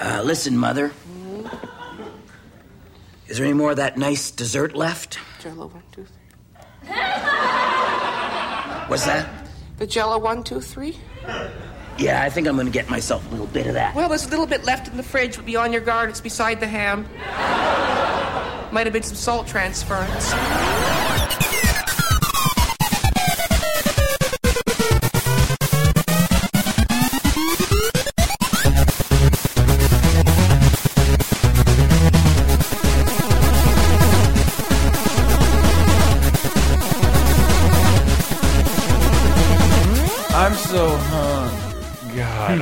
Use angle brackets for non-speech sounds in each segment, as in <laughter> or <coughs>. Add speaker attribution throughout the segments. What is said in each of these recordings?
Speaker 1: Uh, listen, Mother. Is there any more of that nice dessert left?
Speaker 2: Jello one, two, three.
Speaker 1: What's that?
Speaker 2: The Jello one, two, three.
Speaker 1: Yeah, I think I'm gonna get myself a little bit of that.
Speaker 2: Well, there's a little bit left in the fridge, but be on your guard. It's beside the ham. Might have been some salt transference.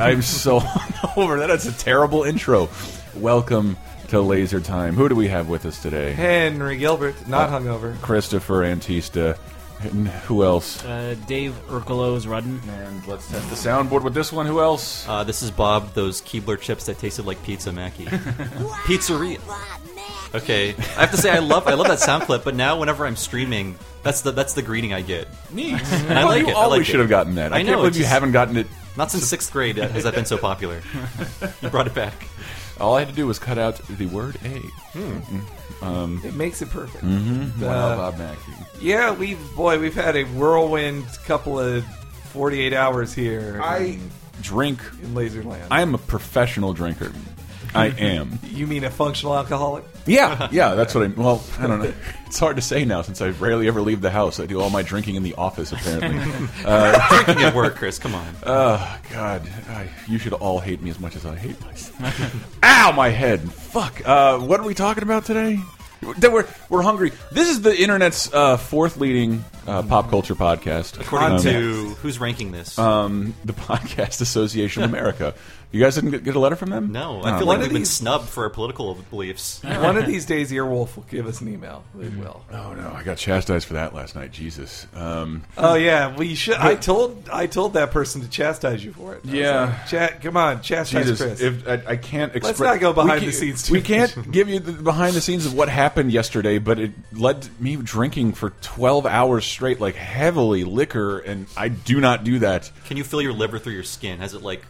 Speaker 3: I'm so <laughs> over. That is a terrible intro. Welcome to Laser Time. Who do we have with us today?
Speaker 4: Henry Gilbert, not hungover.
Speaker 3: Christopher Antista. And who else?
Speaker 5: Uh, Dave Urkelos Rudden.
Speaker 3: And let's test the soundboard with this one. Who else?
Speaker 6: Uh, this is Bob, those Keebler chips that tasted like pizza Mackie. <laughs> Pizzeria. Okay, I have to say I love I love that sound clip, but now whenever I'm streaming, that's the that's the greeting I get.
Speaker 3: Neat.
Speaker 6: And I like
Speaker 3: you
Speaker 6: it. I like
Speaker 3: should
Speaker 6: it.
Speaker 3: have gotten that. I,
Speaker 6: I
Speaker 3: can't
Speaker 6: know,
Speaker 3: believe
Speaker 6: it's
Speaker 3: you haven't gotten it.
Speaker 6: Not since sixth grade has that been so popular. <laughs> You brought it back.
Speaker 3: All I had to do was cut out the word A.
Speaker 4: It makes it perfect.
Speaker 3: Mm-hmm.
Speaker 4: Uh,
Speaker 3: wow, Bob Mackey.
Speaker 4: Yeah, we've boy, we've had a whirlwind couple of forty-eight hours here.
Speaker 3: I
Speaker 4: in,
Speaker 3: drink.
Speaker 4: in Laserland.
Speaker 3: I am a professional drinker. I am.
Speaker 4: you mean a functional alcoholic?
Speaker 3: Yeah, <laughs> yeah, that's what I. Well, I don't know. <laughs> It's hard to say now since I rarely ever leave the house. I do all my drinking in the office, apparently. <laughs>
Speaker 6: Drinking at work, Chris. Come on.
Speaker 3: oh God, I, you should all hate me as much as I hate myself. Ow, my head! Fuck. Uh, what are we talking about today? That we're we're hungry. This is the internet's uh, fourth leading uh, pop culture podcast,
Speaker 6: According
Speaker 3: Um,
Speaker 6: to who's ranking this?
Speaker 3: um, the Podcast Association of America. You guys didn't get- get a letter from them?
Speaker 6: no, I
Speaker 3: Oh.
Speaker 6: feel
Speaker 4: One
Speaker 6: like
Speaker 4: of
Speaker 6: we've been
Speaker 4: these-
Speaker 6: snubbed for our political beliefs. <laughs>
Speaker 4: One of these days, Earwolf will give us an email. It will.
Speaker 3: Oh no, I got chastised for that last night. Jesus. Um,
Speaker 4: Oh yeah, we should. I told I told that person to chastise you for it.
Speaker 3: Yeah.
Speaker 4: like, Chat, come on, chastise
Speaker 3: Jesus,
Speaker 4: Chris.
Speaker 3: if I, I can't express.
Speaker 4: not go behind the
Speaker 3: ca-
Speaker 4: scenes
Speaker 3: We
Speaker 4: too
Speaker 3: can't give you the behind the scenes of what happened yesterday, but it led to me drinking for twelve hours straight, like heavily liquor, and I do not do that.
Speaker 6: Can you feel your liver through your skin? Has it like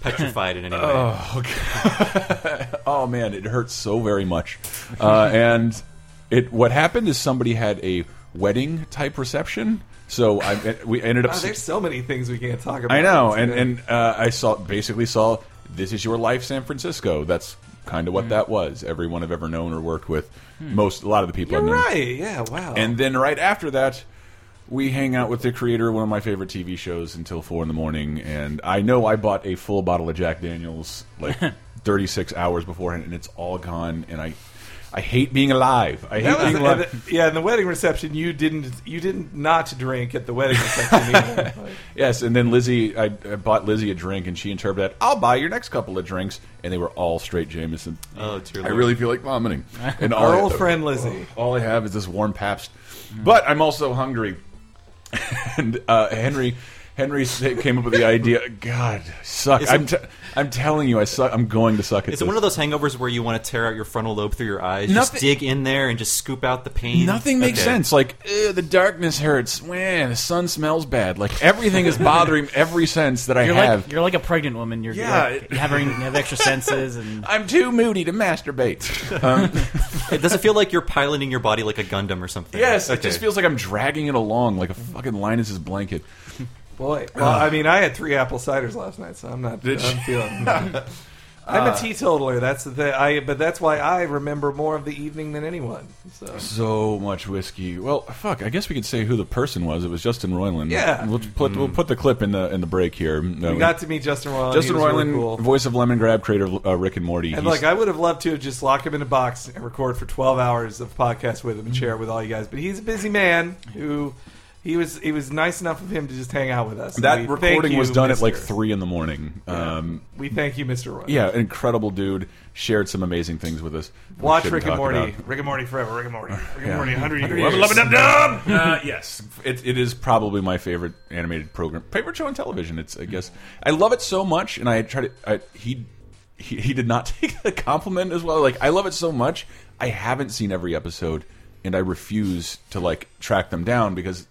Speaker 6: petrified in any way?
Speaker 3: Oh, God. <laughs> oh man, it hurts so very much. Uh, and it what happened is somebody had a wedding type reception, so I we ended up.
Speaker 4: Wow, there's so many things we can't talk about.
Speaker 3: I know, and and uh, I saw basically saw this is your life, San Francisco. That's kind of what that was. Everyone I've ever known or worked with, most a lot of the people
Speaker 4: you're
Speaker 3: I've
Speaker 4: right. Yeah. Wow.
Speaker 3: And then right after that, we hang out with the creator of one of my favorite TV shows until four in the morning. And I know I bought a full bottle of Jack Daniels like <laughs> 36 hours beforehand, and it's all gone. And I, I hate being alive. I hate
Speaker 4: was-
Speaker 3: being alive.
Speaker 4: the- yeah, in the wedding reception, you didn't you didn't not drink at the wedding reception. Like, <laughs>
Speaker 3: Yes, and then Lizzie, I, I bought Lizzie a drink, and she interpreted, "I'll buy your next couple of drinks," and they were all straight Jameson.
Speaker 6: Oh, it's dear
Speaker 3: I really feel like vomiting. <laughs> And
Speaker 4: Our
Speaker 3: I-
Speaker 4: old friend Lizzie.
Speaker 3: all I have is this warm Pabst, mm. but I'm also hungry. <laughs> and uh, Henry, Henry came up with the idea. God, I suck. I'm,
Speaker 6: it-
Speaker 3: t I'm telling you, I suck. I'm going to suck at
Speaker 6: Is
Speaker 3: this.
Speaker 6: it one of those hangovers where you want to tear out your frontal lobe through your eyes, just dig in there and just scoop out the pain?
Speaker 3: Nothing makes
Speaker 6: Okay.
Speaker 3: sense. Like the darkness hurts. Man, the sun smells bad. Like everything is bothering every sense that I
Speaker 5: You're
Speaker 3: have.
Speaker 5: like you're like a pregnant woman. You're,
Speaker 3: Yeah,
Speaker 5: you're you having you have extra senses and <laughs>
Speaker 3: I'm too moody to masturbate. Um, <laughs>
Speaker 6: It does it feel like you're piloting your body like a Gundam or something?
Speaker 3: yes, it just feels like I'm dragging it along like a fucking Linus's blanket.
Speaker 4: Boy, well, I mean, I had three apple ciders last night, so I'm not.
Speaker 3: Did
Speaker 4: I'm
Speaker 3: you?
Speaker 4: feeling. <laughs> I'm a uh, teetotaler. That's the thing. I, but that's why I remember more of the evening than anyone. So
Speaker 3: So much whiskey. Well, fuck. I guess we could say who the person was. It was Justin Roiland.
Speaker 4: Yeah.
Speaker 3: we'll put we'll mm. put the clip in the in the break here.
Speaker 4: we got to meet Justin Roiland.
Speaker 3: Justin
Speaker 4: he was
Speaker 3: Roiland,
Speaker 4: really cool.
Speaker 3: voice of Lemon Grab, creator of uh, Rick and Morty.
Speaker 4: And
Speaker 3: He's-
Speaker 4: like, I would have loved to have just lock him in a box and record for 12 hours of podcast with him and mm. share it with all you guys. But he's a busy man who he was. It was nice enough of him to just hang out with us.
Speaker 3: That
Speaker 4: we
Speaker 3: recording
Speaker 4: you,
Speaker 3: was done at like three in the morning. Um,
Speaker 4: We thank you, Mr. Roy.
Speaker 3: yeah, incredible dude. Shared some amazing things with us.
Speaker 4: Watch Rick and Morty.
Speaker 3: about.
Speaker 4: Rick and Morty forever. Rick and Morty. Rick and
Speaker 3: Yeah.
Speaker 4: Morty. 100 years.
Speaker 3: Love it, love it, dub, dub! Uh, yes, it, it is probably my favorite animated program, favorite show on television. It's I guess I love it so much, and I try to. I, he, he he did not <laughs> take the compliment as well. Like I love it so much. I haven't seen every episode, and I refuse to like track them down because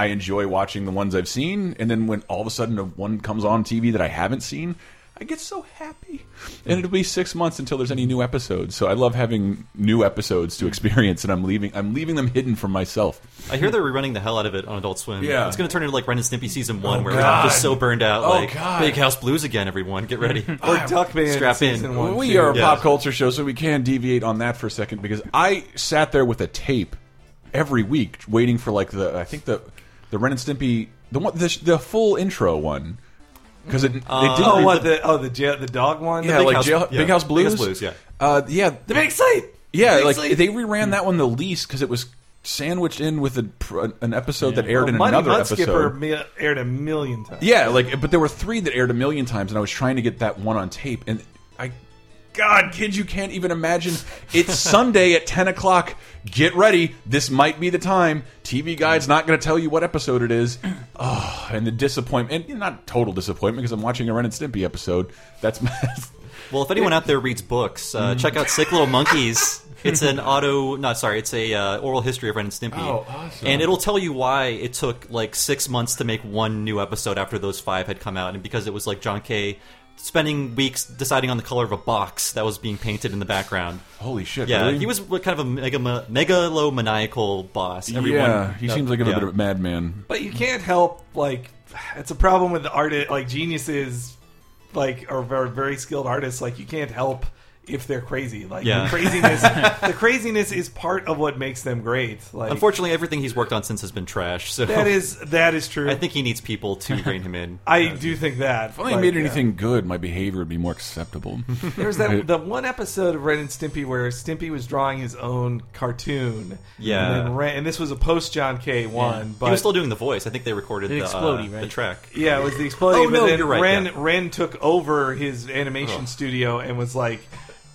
Speaker 3: I enjoy watching the ones I've seen, and then when all of a sudden a one comes on TV that I haven't seen. I get so happy. And it'll be six months until there's any new episodes. So I love having new episodes to experience, and I'm leaving. I'm leaving them hidden from myself.
Speaker 6: I hear they're rerunning the hell out of it on Adult Swim.
Speaker 3: Yeah.
Speaker 6: it's going to turn into like Ren and Stimpy season one,
Speaker 3: Oh,
Speaker 6: where
Speaker 3: God.
Speaker 6: we're just so burned out.
Speaker 3: Oh,
Speaker 6: like
Speaker 3: God.
Speaker 6: Big House Blues again. Everyone, get ready. <laughs>
Speaker 4: Or Duckman
Speaker 6: Strap in.
Speaker 4: one.
Speaker 3: we
Speaker 4: too.
Speaker 3: are a
Speaker 6: Yeah.
Speaker 3: pop culture show, so we can deviate on that for a second because I sat there with a tape every week waiting for like the I think the the Ren and Stimpy the one the, the full intro one because it, it didn't
Speaker 4: Oh, what the oh the jail, the dog one?
Speaker 3: yeah
Speaker 6: Big
Speaker 3: like
Speaker 6: House-
Speaker 3: jail,
Speaker 6: yeah.
Speaker 3: Big House
Speaker 6: Big
Speaker 3: Blues
Speaker 6: House Blues, yeah.
Speaker 3: uh, yeah
Speaker 4: the big sleep.
Speaker 3: yeah
Speaker 4: Big
Speaker 3: like
Speaker 4: Sleep.
Speaker 3: they reran that one the least because it was sandwiched in with a, an episode that aired in
Speaker 4: Money
Speaker 3: another
Speaker 4: Mud
Speaker 3: episode.
Speaker 4: Skipper aired a million times.
Speaker 3: Yeah, like, but there were three that aired a million times, and I was trying to get that one on tape, and I, God, kids, you can't even imagine. It's Sunday at ten o'clock. Get ready. This might be the time. TV Guide's not going to tell you what episode it is. Oh, and the disappointment, and not total disappointment because I'm watching a Ren and Stimpy episode. That's <laughs>
Speaker 6: Well, if anyone out there reads books,
Speaker 3: Mm.
Speaker 6: uh, check out Sick Little Monkeys. <laughs> It's an auto, not sorry, it's a uh, oral history of Ren and Stimpy,
Speaker 3: Oh, awesome.
Speaker 6: and it'll tell you why it took like six months to make one new episode after those five had come out, and because it was like John K spending weeks deciding on the color of a box that was being painted in the background.
Speaker 3: holy shit.
Speaker 6: Yeah,
Speaker 3: really?
Speaker 6: he was kind of a mega, megalomaniacal boss. Everyone,
Speaker 3: yeah, he seems like a little
Speaker 6: yeah.
Speaker 3: bit of a madman.
Speaker 4: But you can't help like it's a problem with the art like geniuses like or very very skilled artists like you can't help if they're crazy like
Speaker 6: Yeah.
Speaker 4: the craziness <laughs> the craziness is part of what makes them great like
Speaker 6: Unfortunately, everything he's worked on since has been trash. So
Speaker 4: that is that is true
Speaker 6: I think he needs people to rein him in.
Speaker 4: I do think that
Speaker 3: If only
Speaker 4: but,
Speaker 3: I made
Speaker 4: yeah.
Speaker 3: anything good, my behavior would be more acceptable. <laughs>
Speaker 4: There's that <laughs> the one episode of Ren and Stimpy where Stimpy was drawing his own cartoon.
Speaker 6: Yeah.
Speaker 4: and, Ren, and this was a post John K one, but
Speaker 6: he was still doing the voice. I think they recorded
Speaker 5: The
Speaker 6: the,
Speaker 5: Explodey,
Speaker 6: uh,
Speaker 5: right?
Speaker 6: the track.
Speaker 4: yeah, it was the exploding.
Speaker 6: Oh,
Speaker 4: but
Speaker 6: no,
Speaker 4: then
Speaker 6: you're right,
Speaker 4: Ren
Speaker 6: yeah.
Speaker 4: Ren took over his animation studio and was like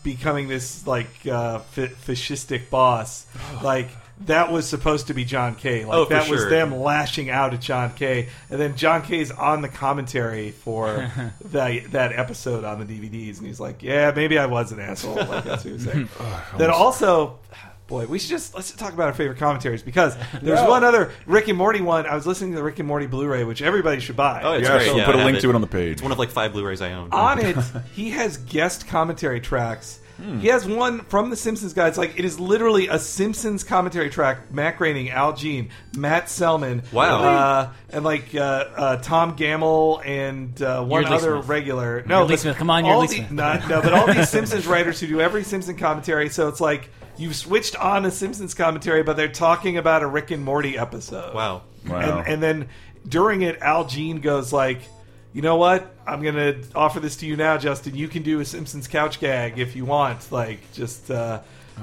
Speaker 4: becoming this like uh, fa- fascistic boss. Like that was supposed to be John K. Like
Speaker 6: Oh, for
Speaker 4: that was
Speaker 6: sure.
Speaker 4: them lashing out at John K. And then John K's on the commentary for <laughs> that that episode on the DVDs, and he's like, "Yeah, maybe I was an asshole." Like that's what he was saying. <laughs> then also. Boy, we should just let's talk about our favorite commentaries because <laughs> there's
Speaker 3: No.
Speaker 4: one other Rick and Morty one. I was listening to the Rick and Morty Blu-ray, which everybody should buy.
Speaker 6: Oh, it's
Speaker 3: Yeah,
Speaker 6: great.
Speaker 3: so
Speaker 6: yeah,
Speaker 3: put a
Speaker 6: have
Speaker 3: link to it on the page.
Speaker 6: It's one of like five Blu-rays I own.
Speaker 4: on it, <laughs> he has guest commentary tracks.
Speaker 3: Hmm.
Speaker 4: He has one from the Simpsons guys. Like it is literally a Simpsons commentary track. Matt Groening, Al Jean, Matt Selman,
Speaker 6: Wow.
Speaker 4: uh, and like uh, uh, Tom Gammill and uh, one
Speaker 5: Yeardley
Speaker 4: other
Speaker 5: Smith.
Speaker 4: regular. No,
Speaker 5: Yeardley
Speaker 4: but
Speaker 5: Smith. Come on,
Speaker 4: all
Speaker 5: Yeardley
Speaker 4: the- not- no, but all <laughs> these Simpsons writers who do every Simpson commentary. So it's like you've switched on a Simpsons commentary, but they're talking about a Rick and Morty episode.
Speaker 6: Wow.
Speaker 3: Wow.
Speaker 4: And, and then during it, Al Jean goes like, "You know what? I'm gonna offer this to you now, Justin. You can do a Simpsons couch gag if you want. Like, just uh,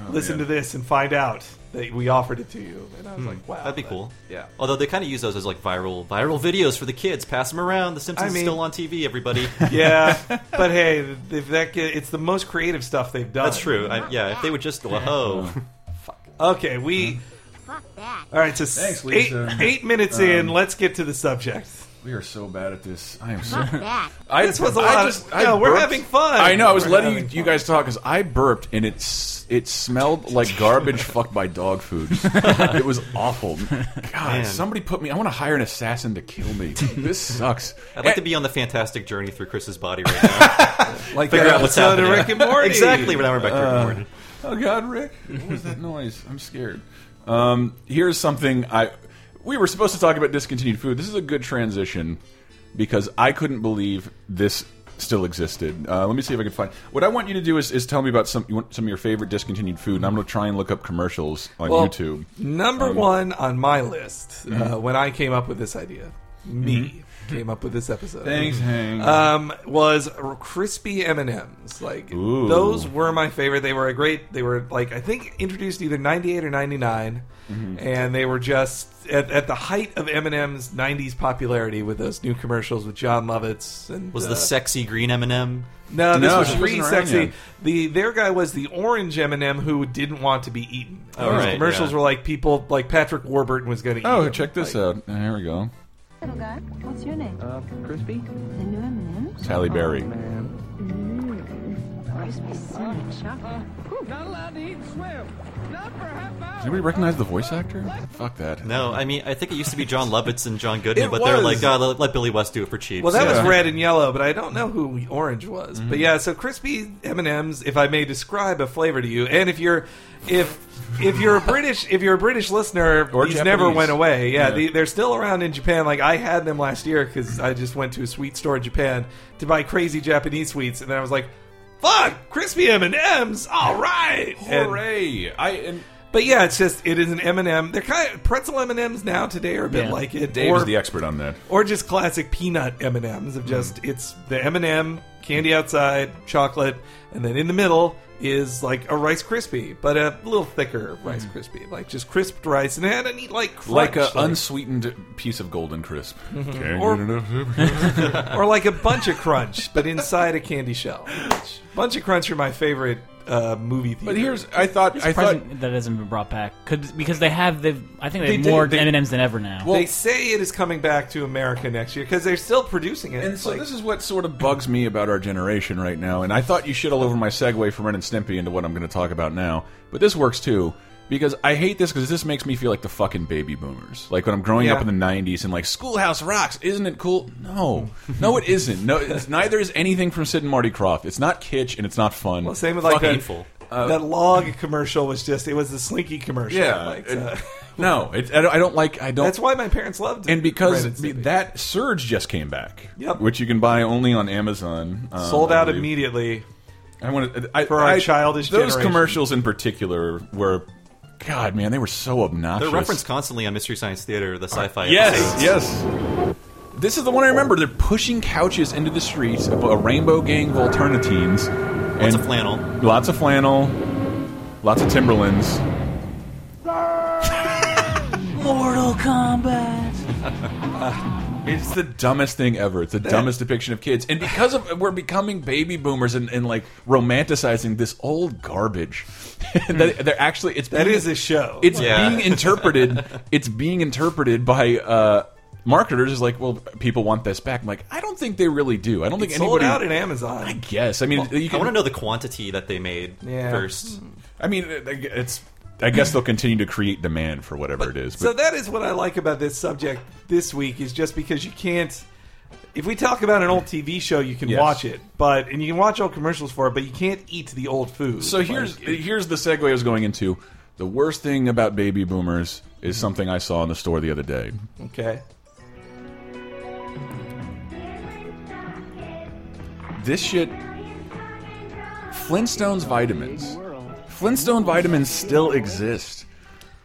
Speaker 4: listen
Speaker 3: yeah.
Speaker 4: to this and find out that we offered it to you." And I was hmm. like, "Wow,
Speaker 6: That'd be
Speaker 4: that-
Speaker 6: cool.
Speaker 4: Yeah.
Speaker 6: Although they kind of use those as like viral viral videos for the kids. Pass them around. The Simpsons
Speaker 4: I mean-
Speaker 6: is still on TV. Everybody. <laughs>
Speaker 4: Yeah, but hey, if that get- it's the most creative stuff they've done.
Speaker 6: That's true. I, yeah. If they would just whoa.
Speaker 4: Okay, we. Hmm.
Speaker 7: Fuck that.
Speaker 4: All right, so
Speaker 3: Thanks,
Speaker 4: eight,
Speaker 3: Lisa.
Speaker 4: eight minutes in, um, let's get to the subject.
Speaker 3: We are so bad at this. I am so.
Speaker 7: Fuck that.
Speaker 3: I,
Speaker 4: This was a
Speaker 3: I
Speaker 4: lot of-
Speaker 3: just,
Speaker 4: no,
Speaker 3: I
Speaker 4: we're
Speaker 3: burped.
Speaker 4: having fun.
Speaker 3: I know. I was
Speaker 4: We're
Speaker 3: letting you,
Speaker 4: having
Speaker 3: you
Speaker 4: fun.
Speaker 3: guys talk because I burped and it's it smelled like garbage fucked by dog food. <laughs> it was awful. God, somebody put me. I want to hire an assassin to kill me. This sucks.
Speaker 6: I'd like to be on the fantastic journey through Chris's body right now. <laughs>
Speaker 4: Like
Speaker 6: Figure
Speaker 4: that
Speaker 6: out what's
Speaker 4: episode of
Speaker 6: happening.
Speaker 4: Rick and Morty.
Speaker 6: exactly. But now we're back to Rick and Morty.
Speaker 3: Oh God, Rick! What was that noise? I'm scared. Um, here's something I. We were supposed to talk about discontinued food. This is a good transition because I couldn't believe this still existed. Uh, let me see if I can find. What I want you to do is, is tell me about some you want some of your favorite discontinued food, and I'm going to try and look up commercials on
Speaker 4: Well,
Speaker 3: YouTube.
Speaker 4: Number
Speaker 3: Um,
Speaker 4: one on my list
Speaker 3: Mm-hmm.
Speaker 4: uh, when I came up with this idea, me came up with this episode.
Speaker 3: Thanks, Hank.
Speaker 4: Um, was crispy M and M's. Like
Speaker 3: Ooh.
Speaker 4: those were my favorite. They were a great. They were like I think introduced either ninety eight or ninety
Speaker 3: Mm-hmm.
Speaker 4: and they were just at, at the height of M and M's '90s popularity with those new commercials with Jon Lovitz and
Speaker 6: Was
Speaker 4: uh,
Speaker 6: the sexy green M&M?
Speaker 4: no, this
Speaker 3: No,
Speaker 4: was
Speaker 3: she wasn't
Speaker 4: sexy.
Speaker 3: yet.
Speaker 4: The their guy was the orange M and m who didn't want to be eaten.
Speaker 6: Oh,
Speaker 4: Those
Speaker 6: right,
Speaker 4: commercials
Speaker 6: yeah.
Speaker 4: were like people like Patrick Warburton was going to. eat
Speaker 3: oh,
Speaker 4: them.
Speaker 3: check this
Speaker 4: Like,
Speaker 3: out. Here we go.
Speaker 7: Little guy, what's your name?
Speaker 8: Uh, crispy?
Speaker 7: The new M&M's?
Speaker 3: Halle Berry.
Speaker 8: Man.
Speaker 7: Crispy cinnamon chocolate. Whew.
Speaker 8: Not allowed to eat and swim. Not for a half hour.
Speaker 3: Does anybody recognize the voice actor? Fuck that.
Speaker 6: No, I mean I think it used to be Jon Lovitz and John Goodman,
Speaker 4: It
Speaker 6: but they're
Speaker 4: was.
Speaker 6: like, uh, let, let Billy West do it for cheap.
Speaker 4: Well, that
Speaker 6: So-
Speaker 4: was red and yellow, but I don't know who orange was.
Speaker 3: Mm-hmm.
Speaker 4: But yeah, so crispy M and M's. If I may describe a flavor to you, and if you're if if you're a British if you're a British listener,
Speaker 3: Or
Speaker 4: these
Speaker 3: Japanese.
Speaker 4: never went away. Yeah,
Speaker 3: Yeah.
Speaker 4: The, they're still around in Japan. Like I had them last year because I just went to a sweet store in Japan to buy crazy Japanese sweets, and then I was like, "Fuck, crispy M and M's! All right, And-
Speaker 3: Hooray! I and
Speaker 4: but yeah, it's just it is an M and m They're kind of pretzel M and M's now today are a bit
Speaker 5: Yeah.
Speaker 4: like it.
Speaker 3: Dave
Speaker 4: or,
Speaker 3: is the expert on that.
Speaker 4: or just classic peanut M and M's of just
Speaker 3: Mm.
Speaker 4: it's the M and m candy outside, chocolate, and then in the middle is like a Rice Krispie, but a little thicker Rice Krispie, like just crisped rice, and it had a neat like crunch.
Speaker 3: Like a unsweetened piece of golden crisp.
Speaker 4: Mm-hmm.
Speaker 3: Can't
Speaker 4: Or-
Speaker 3: get enough. <laughs>
Speaker 4: or like a bunch of crunch, but inside a candy shell. <laughs> Bunch of crunch are my favorite uh, movie. Theater.
Speaker 3: But here's, I thought, I thought,
Speaker 5: Surprising that hasn't been brought back. Could because they have they've I think they,
Speaker 4: They
Speaker 5: have
Speaker 4: did-
Speaker 5: more
Speaker 4: they-
Speaker 5: M and M's than ever now.
Speaker 4: they say it is coming back to America next year because they're still producing it.
Speaker 3: And so
Speaker 4: Like-
Speaker 3: this is what sort of bugs me about our generation right now. And I thought you shit all over my segue from Ren and Stimpy into what I'm going to talk about now. But this works too. Because I hate this because this makes me feel like the fucking baby boomers. Like when I'm growing
Speaker 4: Yeah.
Speaker 3: up in the 90s and like Schoolhouse rocks, isn't it cool? No. No, it isn't. No, it's, neither is anything from Sid and Marty Krofft. It's not kitsch and it's not fun.
Speaker 4: Well, same with like that,
Speaker 6: painful.
Speaker 4: that log commercial was just it was the Slinky commercial.
Speaker 3: yeah.
Speaker 4: like, uh, <laughs>
Speaker 3: no, it, I don't- I don't like, I don't.
Speaker 4: that's why my parents loved it.
Speaker 3: and because that Surge just came back,
Speaker 4: Yep.
Speaker 3: which you can buy only on Amazon. um,
Speaker 4: sold out immediately.
Speaker 3: I want to I,
Speaker 4: For our
Speaker 3: I-
Speaker 4: childish
Speaker 3: Those
Speaker 4: generation.
Speaker 3: commercials in particular were, God, man, they were so obnoxious.
Speaker 6: They're referenced constantly on Mystery Science Theater, the uh, sci-fi.
Speaker 3: Yes,
Speaker 6: episodes.
Speaker 3: yes. This is the one I remember. They're pushing couches into the streets, a, a rainbow gang of alternatines,
Speaker 6: Lots
Speaker 3: and
Speaker 6: of flannel.
Speaker 3: lots of flannel, lots of Timberlands. <laughs>
Speaker 5: Mortal Kombat. <laughs>
Speaker 3: It's the dumbest thing ever. It's the dumbest depiction of kids, and because of we're becoming baby boomers and, and like romanticizing this old garbage. <laughs> that they're actually it's
Speaker 4: That
Speaker 3: being-
Speaker 4: is a show.
Speaker 3: It's
Speaker 6: Yeah.
Speaker 3: being <laughs> interpreted. It's being interpreted by uh, marketers as like, well, people want this back. I'm like, I don't think they really do. I don't think
Speaker 4: It sold
Speaker 3: anybody.
Speaker 4: out at Amazon.
Speaker 3: I guess. I mean, you
Speaker 6: I want to know the quantity that they made
Speaker 4: Yeah.
Speaker 6: first.
Speaker 3: I mean, it's. I guess they'll continue to create demand for whatever it is. But
Speaker 4: So that is what I like about this subject this week is just because you can't. If we talk about an old TV show, you can
Speaker 3: Yes.
Speaker 4: watch it, but and you can watch old commercials for it, but you can't eat the old food.
Speaker 3: So here's
Speaker 4: Like, it-
Speaker 3: here's the segue I was going into. The worst thing about baby boomers is something I saw in the store the other day.
Speaker 4: okay.
Speaker 3: This shit. Flintstones vitamins. Flintstone vitamins still exist.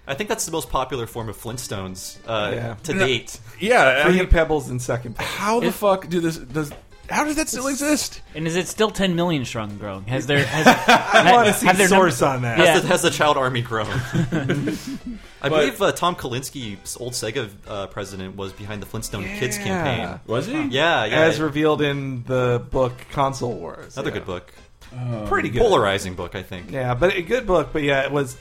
Speaker 6: I think that's the most popular form of Flintstones uh,
Speaker 4: Yeah.
Speaker 6: to date.
Speaker 3: Yeah, I
Speaker 4: Fruity
Speaker 3: mean,
Speaker 4: Pebbles in second. place.
Speaker 3: how the fuck do this does? How does that still exist?
Speaker 5: And is it still 10 million strong and growing? Has there <laughs> has
Speaker 4: I want to see
Speaker 5: their
Speaker 4: source
Speaker 5: numbers-
Speaker 4: on that.
Speaker 5: Yeah.
Speaker 6: Has, the, has the child army grown? <laughs> I believe uh, Tom Kalinske, old Sega uh, president, was behind the Flintstone Kids
Speaker 4: Yeah.
Speaker 6: campaign.
Speaker 3: Was he?
Speaker 6: Yeah, yeah.
Speaker 4: As revealed in the book Console Wars.
Speaker 6: Another
Speaker 4: Yeah.
Speaker 6: good book.
Speaker 4: Pretty good.
Speaker 6: Polarizing book, I think.
Speaker 4: Yeah, but a good book. But yeah, it was.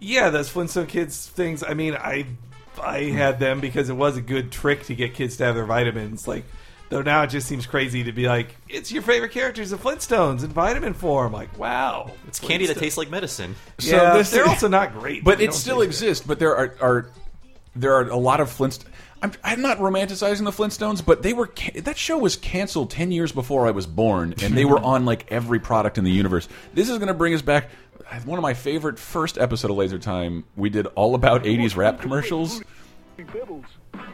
Speaker 4: Yeah, those Flintstone Kids things. I mean, I I had them because it was a good trick to get kids to have their vitamins. Like, though now it just seems crazy to be like, it's your favorite characters of Flintstones in vitamin form. Like, wow,
Speaker 6: It's candy that tastes like medicine.
Speaker 3: So
Speaker 4: yeah,
Speaker 3: this-
Speaker 4: they're also not great,
Speaker 3: but it still
Speaker 4: taste
Speaker 3: exists. But there are, are there are a lot of Flintstones. I'm, I'm not romanticizing the Flintstones, but they were that show was canceled ten years before I was born, and they were <laughs> on like every product in the universe. This is going to bring us back. One of my favorite first episode of Laser Time, we did all about '80s rap commercials.
Speaker 8: Pebbles.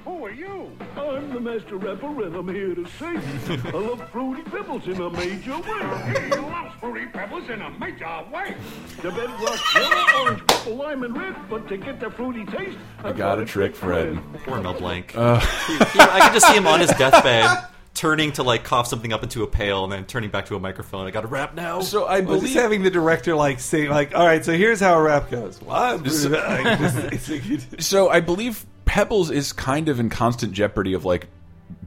Speaker 8: Who are you? I'm the master rapper, and I'm here to say I love Fruity Pebbles in a major way. He loves Fruity Pebbles in a major way. The bedrock yellow, orange, purple, lime, and red. But to get the fruity taste, I
Speaker 3: got a trick, Fred.
Speaker 6: Poor Mel Blanc. He- <laughs> he- I can just see him on his deathbed, turning to like cough something up into a pail, and then turning back to a microphone. I got to rap now.
Speaker 3: So I
Speaker 4: Well, just
Speaker 3: believe
Speaker 4: having the director like say like, all right, so here's how a rap goes. What? <laughs> Like, just- it's- <laughs>
Speaker 3: So I believe Pebbles is kind of in constant jeopardy of like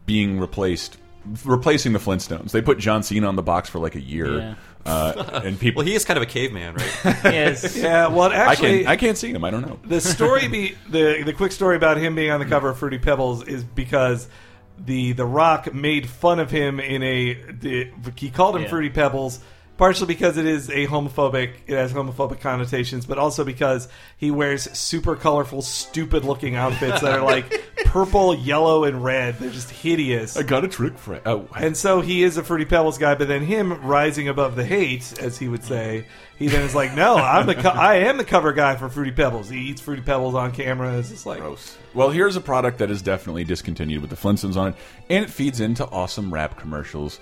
Speaker 3: being replaced, replacing the Flintstones. They put John Cena on the box for like a year,
Speaker 5: Yeah.
Speaker 3: uh, and <laughs> people.
Speaker 6: well, he is kind of a caveman, right?
Speaker 5: Yes.
Speaker 4: yeah, well,
Speaker 3: I
Speaker 4: actually,
Speaker 3: can I can't see him. I don't know.
Speaker 4: the story be the the quick story about him being on the cover of Fruity Pebbles is because the the Rock made fun of him in a the, he called him
Speaker 5: Yeah.
Speaker 4: Fruity Pebbles partially because it is a homophobic, it has homophobic connotations, but also because he wears super colorful, stupid looking outfits that are like <laughs> purple, yellow, and red. They're just hideous.
Speaker 3: I got a trick for oh,
Speaker 4: And so he is a Fruity Pebbles guy, but then him rising above the hate, as he would say, he then is like, "No, I'm the co- I am the cover guy for Fruity Pebbles. He eats Fruity Pebbles on camera. It's just like
Speaker 3: gross. Well, here's a product that is definitely discontinued with the Flintstones on it, and it feeds into awesome rap commercials.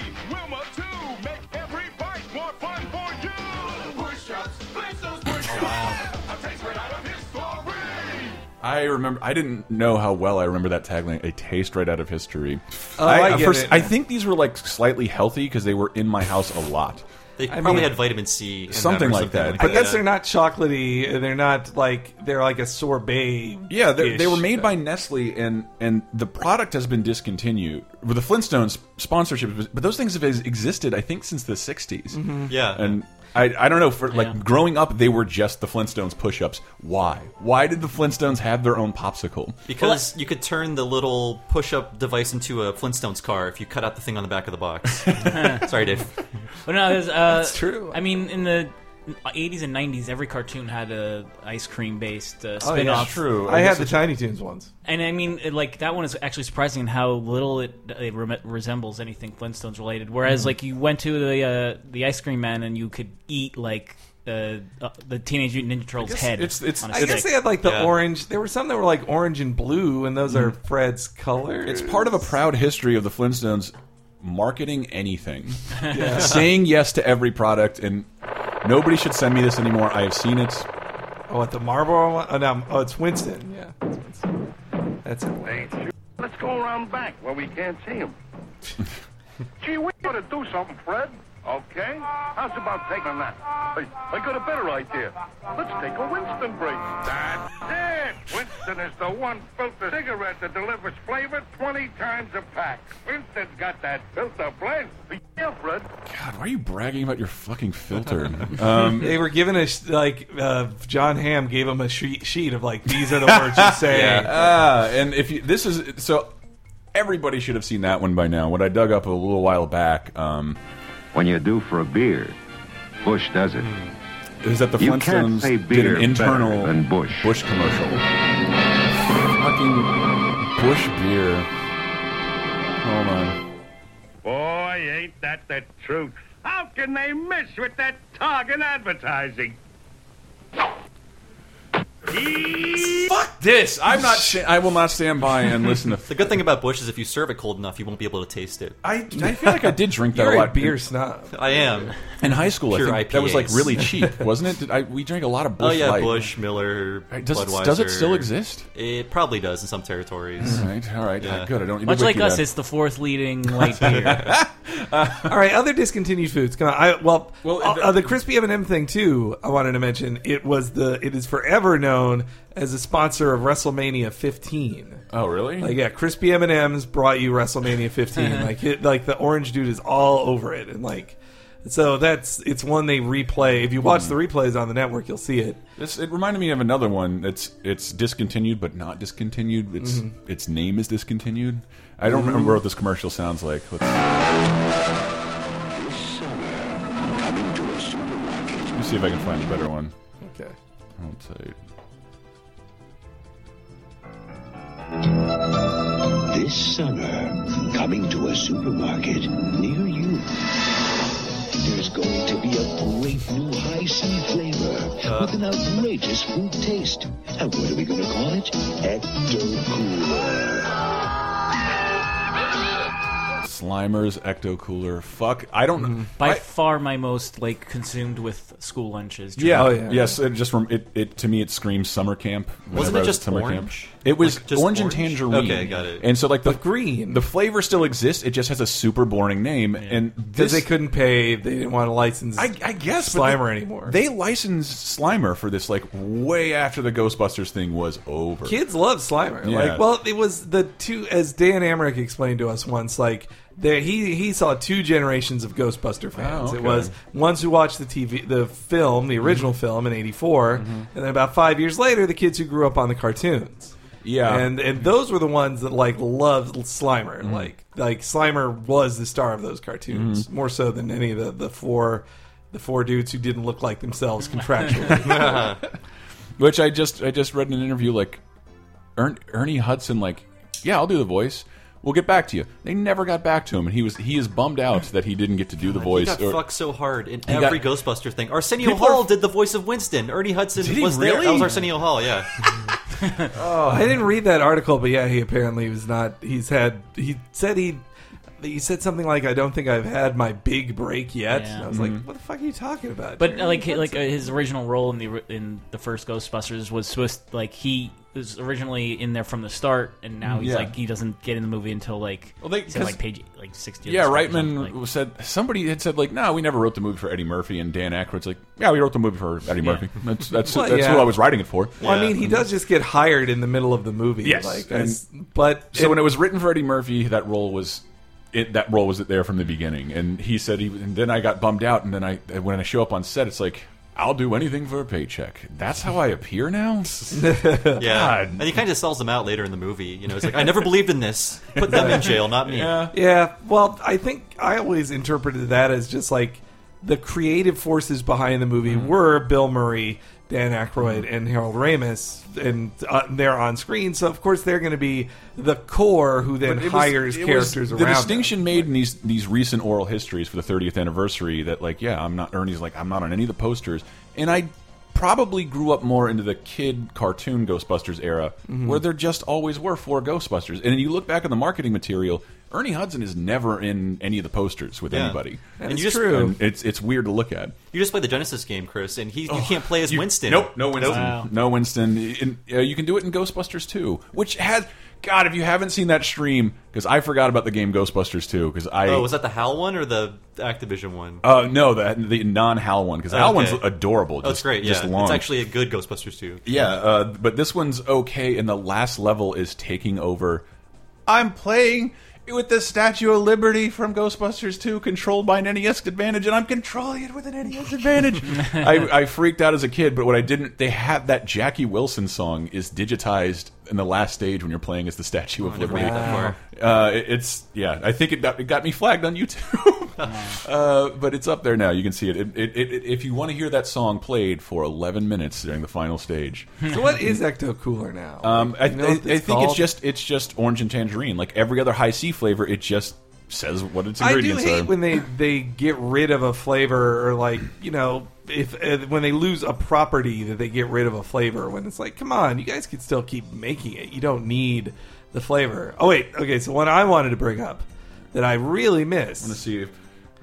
Speaker 4: I remember.
Speaker 3: I didn't know how well I remember that tagline. A taste right out of history.
Speaker 4: Oh, I get
Speaker 3: first-
Speaker 4: it.
Speaker 3: I think these were like slightly healthy because they were in my house a lot.
Speaker 6: They
Speaker 4: I
Speaker 6: probably
Speaker 4: mean-
Speaker 6: had vitamin C, in
Speaker 3: Something
Speaker 6: them or
Speaker 3: like that.
Speaker 4: I
Speaker 3: But
Speaker 4: guess
Speaker 6: that.
Speaker 4: they're not chocolatey. Uh, they're not like they're like a sorbet.
Speaker 3: Yeah, they, they were made by Nestle, and and the product has been discontinued. With the Flintstones sponsorship, but those things have existed, I think, since the '60s. Mm-hmm.
Speaker 6: Yeah.
Speaker 3: and I I don't know for
Speaker 5: Yeah.
Speaker 3: like growing up, they were just the Flintstones push-ups. Why? Why did the Flintstones have their own popsicle?
Speaker 6: Because you could turn the little push-up device into a Flintstones car if you cut out the thing on the back of the box. <laughs> Sorry, Dave.
Speaker 5: But no, there's, uh,
Speaker 4: That's true.
Speaker 5: I mean, in the 80s and 90s, every cartoon had a ice cream based uh,
Speaker 4: Oh, yeah.
Speaker 5: spin-off.
Speaker 3: True.
Speaker 4: I
Speaker 3: guess
Speaker 4: had the
Speaker 3: it's-
Speaker 4: Tiny Toons ones.
Speaker 5: And I mean, it, like that one is actually surprising in how little it, it rem- resembles anything Flintstones related.
Speaker 4: Mm-hmm.
Speaker 5: Whereas, like, you went to the uh, the ice cream man and you could eat like uh, uh, the Teenage Mutant Ninja Turtles head.
Speaker 3: it's- it's-
Speaker 5: on a
Speaker 4: I guess
Speaker 5: stick.
Speaker 4: they had like the
Speaker 6: Yeah.
Speaker 4: orange. There were some that were like orange and blue, and those are Fred's colors.
Speaker 3: It's part of a proud history of the Flintstones marketing anything, <laughs> saying yes to every product, and nobody should send me this anymore. I have seen it.
Speaker 4: Oh, at the Marlboro one? Oh, no. Oh, it's Winston. Yeah. It's Winston. That's it.
Speaker 8: Ain't? Let's go around back where we can't see him. <laughs> Gee, we ought to do something, Fred. Okay? How's about taking that? nap? Hey, I got a better idea. Let's take a Winston break. That's it! Winston is the one filter cigarette that delivers flavor 20 times a pack. Winston's got that filter blend. Yeah, Fred.
Speaker 3: God, why are you bragging about your fucking filter? <laughs> um,
Speaker 4: They were given a sh- like uh, Jon Hamm gave him a sheet, sheet of like these are the words <laughs> you say.
Speaker 3: Ah, and if you, this is so, everybody should have seen that one by now. What I dug up a little while back um,
Speaker 9: When you're due for a beer, Busch does it. Hmm.
Speaker 3: is that the
Speaker 9: You can't
Speaker 3: Flintstones
Speaker 9: say
Speaker 3: did an internal
Speaker 9: better than Busch.
Speaker 3: Busch commercial. Fucking Busch beer. Hold on.
Speaker 8: Boy, ain't that the truth. How can they miss with that target advertising?
Speaker 3: Fuck this! I'm not. sta- I will not stand by and listen to. <laughs>
Speaker 6: The good thing about Busch is if you serve it cold enough, you won't be able to taste it.
Speaker 3: I, I feel like I did drink that
Speaker 4: You're
Speaker 3: a
Speaker 4: a
Speaker 3: lot.
Speaker 4: beer snob.
Speaker 6: I am.
Speaker 3: in high school.
Speaker 6: Pure
Speaker 3: I think that was like
Speaker 6: IPAs.
Speaker 3: really <laughs> cheap, wasn't it? Did I, we drank a lot of Busch
Speaker 6: oh yeah,
Speaker 3: Light.
Speaker 6: Busch, Miller,
Speaker 3: does it-
Speaker 6: Budweiser.
Speaker 3: does it still exist?
Speaker 6: It probably does in some territories.
Speaker 3: All right, all right,
Speaker 6: Yeah.
Speaker 3: good. I don't need
Speaker 5: Much
Speaker 3: to
Speaker 5: like
Speaker 3: wiki
Speaker 5: us,
Speaker 3: that.
Speaker 5: it's the fourth leading light beer. <laughs>
Speaker 4: All right, other discontinued foods. Come on. I, well,
Speaker 3: Well,
Speaker 4: uh,
Speaker 3: the-
Speaker 4: uh, the crispy M and m thing too. I wanted to mention it was the it is forever known as a sponsor of WrestleMania 15.
Speaker 3: Oh, really?
Speaker 4: Like yeah, crispy M and M's brought you WrestleMania 15. <laughs> like it, like the orange dude is all over it, and like so that's it's one they replay. If you watch the replays on the network, you'll see it.
Speaker 3: This, it reminded me of another one. It's it's discontinued, but not discontinued. It's
Speaker 4: Mm-hmm.
Speaker 3: its name is discontinued. I don't remember what this commercial sounds like. Let's, let me see if I can find a better one.
Speaker 4: Okay.
Speaker 3: Hold tight.
Speaker 10: This summer, coming to a supermarket near you. There's going to be a great new Hi-C flavor with an outrageous fruit taste. And what are we going to call it? Ecto Cooler.
Speaker 3: Slimers, Ecto Cooler. Fuck, I don't.
Speaker 4: Mm-hmm.
Speaker 3: know.
Speaker 5: By
Speaker 3: I-
Speaker 5: far, my most like consumed with school lunches.
Speaker 3: Yeah,
Speaker 4: Oh,
Speaker 3: yes. It just rem- it, it to me it screams summer camp.
Speaker 6: Wasn't it
Speaker 3: I was
Speaker 6: just
Speaker 3: summer
Speaker 6: orange?
Speaker 3: camp. It was
Speaker 6: Like, just
Speaker 3: orange, and tangerine.
Speaker 6: Okay, got it.
Speaker 3: And so like the
Speaker 4: green,
Speaker 3: the flavor still exists. It just has a super boring name. And
Speaker 4: because they couldn't pay, they didn't want to license.
Speaker 3: I, I guess
Speaker 4: Slimer
Speaker 3: they-
Speaker 4: anymore.
Speaker 3: They licensed Slimer for this like way after the Ghostbusters thing was over.
Speaker 4: Kids love Slimer.
Speaker 3: Yeah.
Speaker 4: Like, well, it was the two, as Dan Amrich explained to us once. Like, there he he saw two generations of Ghostbuster fans.
Speaker 3: Oh,
Speaker 4: It was ones who watched the TV, the film, the original film in '84, and then about five years later, the kids who grew up on the cartoons.
Speaker 3: Yeah.
Speaker 4: and and those were the ones that like loved Slimer.
Speaker 3: Mm-hmm.
Speaker 4: Like like Slimer was the star of those cartoons
Speaker 3: Mhm.
Speaker 4: more so than any of the the four the four dudes who didn't look like themselves <laughs> contractually. <laughs>
Speaker 3: Which I just I just read in an interview like Ern, Ernie Hudson like yeah I'll do the voice. We'll get back to you. They never got back to him, and he was he is bummed out that he didn't get to do the voice.
Speaker 6: He got
Speaker 3: or-
Speaker 6: fucked so hard in
Speaker 3: He got-
Speaker 6: every Ghostbuster thing. Arsenio
Speaker 3: People are-
Speaker 6: Hall did the voice of Winston. Ernie Hudson
Speaker 3: Did he
Speaker 6: was there. That was Arsenio Hall. Yeah. <laughs>
Speaker 4: Oh, I didn't read that article, but yeah, he apparently was not. He's had. He said he. He said something like, "I don't think I've had my big break yet."
Speaker 5: Yeah.
Speaker 4: I was like, "What the fuck are you talking about?"
Speaker 5: But
Speaker 4: Jerry?
Speaker 5: like
Speaker 4: What's
Speaker 5: like uh,
Speaker 4: it?"
Speaker 5: his original role in the in the first Ghostbusters was supposed like he was originally in there from the start, and now he's
Speaker 3: Yeah.
Speaker 5: like he doesn't get in the movie until like
Speaker 3: Well, they-
Speaker 5: he like page like sixty.
Speaker 3: Yeah,
Speaker 5: the script or something,
Speaker 3: Reitman
Speaker 5: like-
Speaker 3: said somebody had said like, no, we never wrote the movie for Eddie Murphy, and Dan Aykroyd's like, yeah, we wrote the movie for Eddie Murphy. That's that's
Speaker 4: Well,
Speaker 3: that's
Speaker 4: yeah.
Speaker 3: who I was writing it for.
Speaker 4: Well, I mean, he does just get hired in the middle of the movie.
Speaker 3: Yes,
Speaker 4: like,
Speaker 3: and-
Speaker 4: but
Speaker 3: So when it was written for Eddie Murphy, that role was it. That role was there from the beginning, and he said he. And then I got bummed out, and then I when I show up on set, it's like. I'll do anything for a paycheck. That's how I appear now. <laughs>
Speaker 6: Yeah,
Speaker 3: God.
Speaker 6: and he kind of sells them out later in the movie. You know, it's like I never believed in this. Put them in jail, not me.
Speaker 3: Yeah.
Speaker 4: Yeah, well, I think I always interpreted that as just like the creative forces behind the movie
Speaker 3: Mm-hmm.
Speaker 4: were Bill Murray, Dan Aykroyd, and Harold Ramis, and uh, they're on screen. So of course they're going to be the core who then
Speaker 3: was-
Speaker 4: hires
Speaker 3: it was
Speaker 4: characters
Speaker 3: the
Speaker 4: around. them.
Speaker 3: distinction made in these these recent oral histories for the 30th anniversary that like yeah I'm not Ernie's like I'm not on any of the posters and I probably grew up more into the kid cartoon Ghostbusters era
Speaker 4: Mhm.
Speaker 3: where there just always were four Ghostbusters and you look back on the marketing material Ernie Hudson is never in any of the posters with
Speaker 6: Yeah.
Speaker 3: anybody
Speaker 6: And you just-
Speaker 3: And it's it's weird to look at
Speaker 6: You just play the Genesis game, Chris, and he you can't play as
Speaker 3: You-
Speaker 6: Winston.
Speaker 3: Nope, no Winston. No Winston. In, uh, you can do it in Ghostbusters 2, which has God. If you haven't seen that stream, because I forgot about the game Ghostbusters 2, because I
Speaker 6: Oh, was that the HAL one or the Activision one?
Speaker 3: uh, no the the non Hal one because the Hal
Speaker 6: Okay.
Speaker 3: one's adorable.
Speaker 6: Oh, it's
Speaker 3: just-
Speaker 6: great.
Speaker 3: just
Speaker 6: yeah,
Speaker 3: long.
Speaker 6: it's actually a good Ghostbusters too.
Speaker 3: yeah, uh, but this one's okay, and the last level is taking over. I'm playing with the Statue of Liberty from Ghostbusters 2, controlled by an NES advantage, and I'm controlling it with an NES advantage. <laughs> I, I freaked out as a kid, but what I didn't, they had that Jackie Wilson song is digitized in the last stage when you're playing as the Statue of
Speaker 6: Oh,
Speaker 3: Liberty.
Speaker 6: made.
Speaker 3: Uh, it- it's yeah, I think it got, it got me flagged on YouTube. <laughs> uh, but it's up there now. You can see it. It, it, it. If you want to hear that song played for 11 minutes during the final stage,
Speaker 4: so what is Ecto Cooler now?
Speaker 3: um, I,
Speaker 4: You know
Speaker 3: I, I
Speaker 4: what
Speaker 3: think it's just it's just orange and tangerine. Like every other Hi-C flavor, it just says what its ingredients
Speaker 4: I do
Speaker 3: ingredients
Speaker 4: hate
Speaker 3: are.
Speaker 4: when they they get rid of a flavor or like you know if uh, when they lose a property that they get rid of a flavor when it's like come on you guys can still keep making it you don't need the flavor. Oh wait, okay. So one I wanted to bring up that I really missed.
Speaker 3: Let's see. If,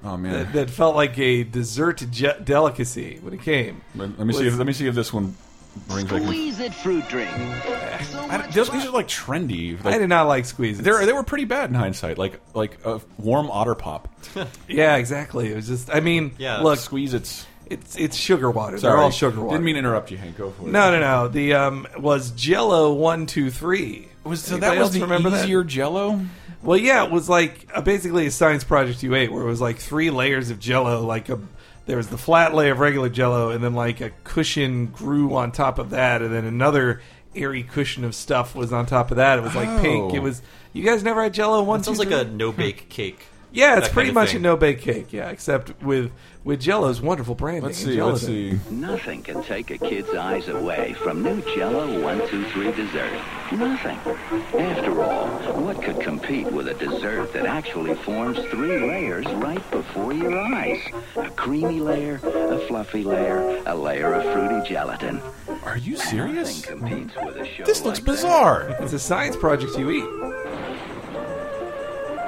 Speaker 3: oh man,
Speaker 4: That, that felt like a dessert je- delicacy when it came.
Speaker 3: let, let me see. If, let me see if this one brings back.
Speaker 11: Squeeze it fruit drink.
Speaker 3: I, those, these are like trendy. Like,
Speaker 4: I did not like squeeze.
Speaker 3: They they were pretty bad in hindsight. Like like a warm otter pop. <laughs>
Speaker 4: Yeah, exactly. It was just. I mean,
Speaker 3: Yeah.
Speaker 4: look,
Speaker 3: Squeeze it's
Speaker 4: it's it's sugar water.
Speaker 3: Sorry.
Speaker 4: They're all sugar water.
Speaker 3: Didn't mean to interrupt you, Hank. Go for it.
Speaker 4: No, no, no. The um was Jello one two three.
Speaker 3: Was so
Speaker 4: Anybody
Speaker 3: that was the
Speaker 4: remember that?
Speaker 3: easier Jello?
Speaker 4: Well, yeah, it was like uh, basically a science project you ate, where it was like three layers of Jello. Like a there was the flat layer of regular Jello, and then like a cushion grew on top of that, and then another airy cushion of stuff was on top of that. It was like pink.
Speaker 3: Oh.
Speaker 4: It was. You guys never had Jello one?
Speaker 6: It sounds
Speaker 4: two,
Speaker 6: like a no bake cake.
Speaker 4: Yeah, it's pretty much
Speaker 6: thing.
Speaker 4: a no bake cake. Yeah, except with with Jello's wonderful branding.
Speaker 3: Let's
Speaker 4: and
Speaker 3: see. Let's see.
Speaker 11: Nothing can take a kid's eyes away from new Jello 123 dessert. Nothing. After all, what could compete with a dessert that actually forms three layers right before your eyes? A creamy layer, a fluffy layer, a layer of fruity gelatin.
Speaker 3: Are you serious?
Speaker 11: Nothing competes with a show
Speaker 3: This looks
Speaker 11: like that.
Speaker 3: bizarre.
Speaker 4: It's a science project you eat.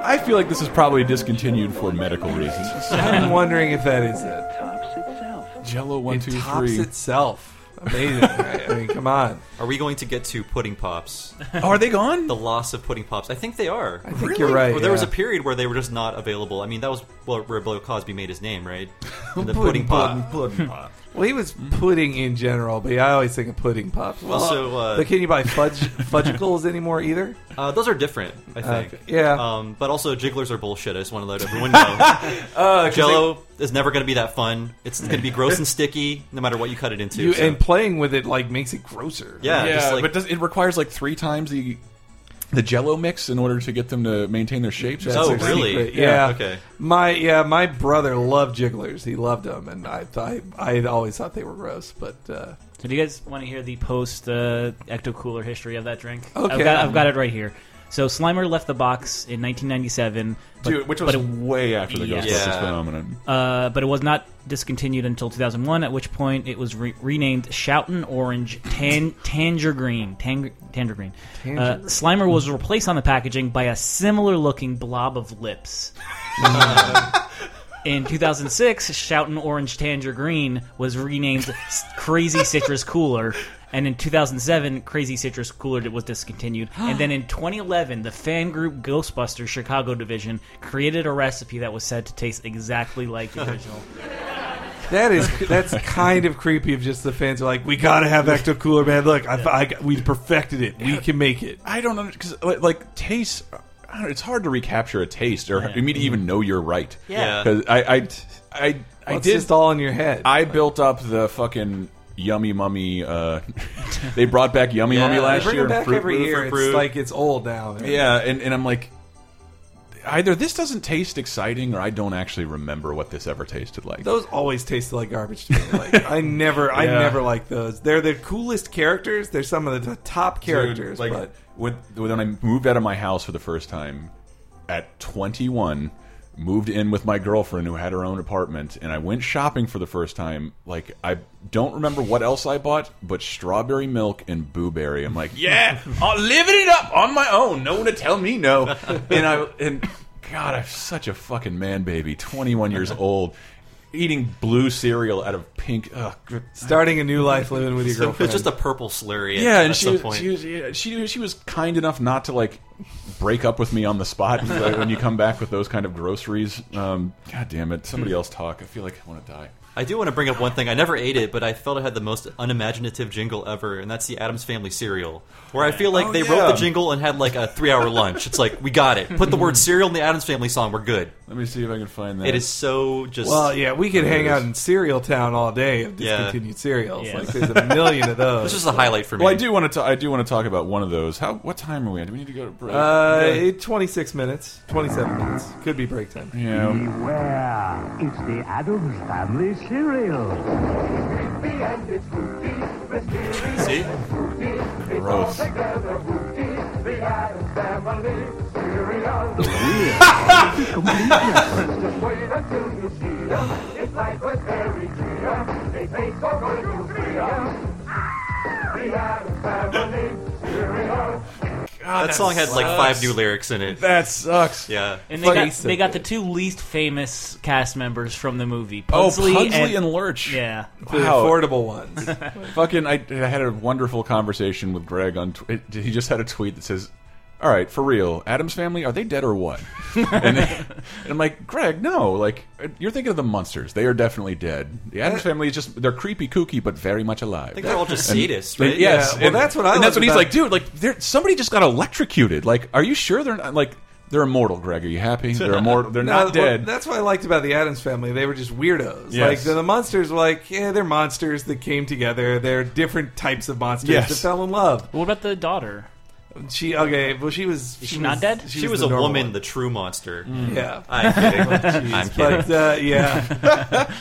Speaker 3: I feel like this is probably discontinued for medical reasons. <laughs>
Speaker 4: I'm wondering if that is it.
Speaker 3: Jello one
Speaker 4: It
Speaker 3: two
Speaker 4: tops
Speaker 3: three.
Speaker 4: itself. Amazing. I mean, come on.
Speaker 6: Are we going to get to pudding pops?
Speaker 3: Oh, <laughs> are they gone?
Speaker 6: The loss of pudding pops. I think they are. I
Speaker 4: think you're right,
Speaker 6: there was
Speaker 4: yeah.
Speaker 6: a period where they were just not available. I mean, that was where Bill Cosby made his name, right? <laughs> The
Speaker 4: Pudding
Speaker 6: pop.
Speaker 4: Pudding pop. <laughs> Well, he was pudding in general, but yeah, I always think of pudding pops. Well,
Speaker 6: Also, uh,
Speaker 4: but can you buy fudge fudgicles anymore either?
Speaker 6: Uh, those are different, I think.
Speaker 4: Okay, yeah.
Speaker 6: Um, but also, jigglers are bullshit. I just want to let everyone know.
Speaker 4: Uh,
Speaker 6: Jello is never going to be that fun. It's going to be gross and <laughs> sticky, no matter what you cut it into.
Speaker 4: You,
Speaker 6: so-
Speaker 4: and playing with it like makes it grosser.
Speaker 6: Yeah,
Speaker 3: yeah,
Speaker 6: like-
Speaker 3: but does, it requires like three times the the Jello mix in order to get them to maintain their shapes.
Speaker 4: That's
Speaker 6: Oh, really?
Speaker 4: secret.
Speaker 6: Yeah,
Speaker 4: Yeah.
Speaker 6: okay.
Speaker 4: My yeah, my brother loved jigglers. He loved them, and I I I always thought they were gross. But uh,
Speaker 5: So do you guys want to hear the post uh, Ecto Cooler history of that drink?
Speaker 4: Okay.
Speaker 5: I've got, I've got it right here. So Slimer left the box in 1997, but,
Speaker 3: Dude, which
Speaker 5: but
Speaker 3: was
Speaker 5: it-
Speaker 3: way after the
Speaker 5: Yes.
Speaker 3: Ghostbusters
Speaker 6: Yeah.
Speaker 3: phenomenon.
Speaker 5: Uh, but it was not discontinued until 2001, at which point it was re- renamed Shoutin' Orange Tan- Green. Tang- Green. Uh, Slimer was replaced on the packaging by a similar looking blob of lips. <laughs> In 2006, Shoutin' Orange Tanger Green was renamed Crazy Citrus Cooler. And in 2007, Crazy Citrus Cooler was discontinued. <gasps> and then in 2011, the fan group Ghostbusters Chicago division created a recipe that was said to taste exactly like the <laughs> original.
Speaker 4: that is that's <laughs> kind of creepy. If just the fans are like, we gotta have Ecto Cooler, man. Look, I, I, we perfected it. We can make it.
Speaker 3: I don't know because like, like taste. I don't know, it's hard to recapture a taste or for me to even mm-hmm. know you're right.
Speaker 6: Yeah.
Speaker 3: because I I I, I
Speaker 4: Well, it's
Speaker 3: did
Speaker 4: just all in your head.
Speaker 3: I built up the fucking yummy mummy. Uh, <laughs> they brought back yummy
Speaker 6: Yeah,
Speaker 3: mummy
Speaker 6: they
Speaker 3: last
Speaker 4: Bring
Speaker 3: year.
Speaker 4: it back
Speaker 3: Fruit
Speaker 4: every
Speaker 3: Root.
Speaker 4: year.
Speaker 6: Fruit
Speaker 4: It's
Speaker 6: Brew.
Speaker 4: like it's old now.
Speaker 3: Yeah, and, and I'm like, either this doesn't taste exciting, or I don't actually remember what this ever tasted like.
Speaker 4: Those always tasted like garbage to me. Like I <laughs> never, I never liked those. They're the coolest characters. They're some of the top characters.
Speaker 3: Dude, like
Speaker 4: but
Speaker 3: when, when I moved out of my house for the first time at 21, moved in with my girlfriend who had her own apartment, and I went shopping for the first time. Like I don't remember what else I bought, but strawberry milk and blueberry. I'm like, yeah, <laughs> I'm living it up on my own. No one to tell me no. and I and God, I'm such a fucking man baby. 21 years <laughs> old. Eating blue cereal out of pink. Ugh,
Speaker 4: starting a new life, living with your
Speaker 6: So
Speaker 4: girlfriend.
Speaker 6: it's just a purple slurry. At,
Speaker 3: yeah,
Speaker 6: at
Speaker 3: and she
Speaker 6: some
Speaker 3: was,
Speaker 6: point.
Speaker 3: she was yeah, she she was kind enough not to like break up with me on the spot like, when you come back with those kind of groceries. Um, God damn it! Somebody else talk. I feel like I want to die.
Speaker 6: I do want to bring up one thing. I never ate it, but I felt it had the most unimaginative jingle ever, and that's the Addams Family cereal. Where I feel like
Speaker 3: Oh,
Speaker 6: they
Speaker 3: yeah.
Speaker 6: wrote the jingle and had like a three-hour lunch. It's like we got it. Put the word cereal in the Addams Family song. We're good.
Speaker 3: Let me see if I can find that.
Speaker 6: It is so just.
Speaker 4: well, yeah, we could hang out in Cereal Town all day of
Speaker 6: Yeah.
Speaker 4: discontinued cereals.
Speaker 5: Yes.
Speaker 4: Like there's a million of <laughs> those.
Speaker 6: This is a highlight for me.
Speaker 3: Well, I do want to. I do want to talk about one of those. How? What time are we at? Do we need to go to break?
Speaker 4: Uh,
Speaker 3: yeah.
Speaker 4: it- 26 minutes, 27 minutes. Could be break time.
Speaker 3: yeah.
Speaker 8: Beware, it's the Addams Family cereal.
Speaker 6: See,
Speaker 3: Gross. <laughs>
Speaker 6: that song had like five new lyrics in it.
Speaker 3: That sucks.
Speaker 6: Yeah,
Speaker 5: And they got,
Speaker 4: Face
Speaker 5: they got the two least famous cast members from the movie.
Speaker 3: Oh,
Speaker 5: Pugsley,
Speaker 3: Pugsley and, Lurch.
Speaker 5: Yeah.
Speaker 4: The
Speaker 3: Wow.
Speaker 4: affordable ones. <laughs>
Speaker 3: Fucking, I, I had a wonderful conversation with Greg on. Tw he just had a tweet that says, "All right, for real, Addams family are they dead or what?" <laughs> and, and I'm like, Greg, no, like you're thinking of the monsters. They are definitely dead. The Addams family is just they're creepy, kooky, but very much alive.
Speaker 6: I think they're all just
Speaker 3: And-
Speaker 6: sadists,
Speaker 3: they-
Speaker 6: right?
Speaker 3: yes,
Speaker 4: Yeah, well,
Speaker 3: and-
Speaker 4: that's what I
Speaker 3: And that's what he's
Speaker 4: about-
Speaker 3: like, dude. Like, somebody just got electrocuted. Like, are you sure they're not like they're immortal? Greg, are you happy? <laughs> They're immortal. They're
Speaker 4: No,
Speaker 3: not
Speaker 4: well,
Speaker 3: dead.
Speaker 4: that's what I liked about the Addams family. They were just weirdos.
Speaker 3: Yes.
Speaker 4: Like the, the monsters were like, yeah, they're monsters that came together. They're different types of monsters
Speaker 3: Yes.
Speaker 4: that fell in love.
Speaker 5: What about the daughter?
Speaker 4: She okay, well she was.
Speaker 5: Is she not dead?
Speaker 6: She was
Speaker 4: the
Speaker 6: a woman,
Speaker 4: one.
Speaker 6: the true monster.
Speaker 4: Yeah.
Speaker 6: I'm kidding. <laughs> I'm kidding.
Speaker 4: But uh, yeah,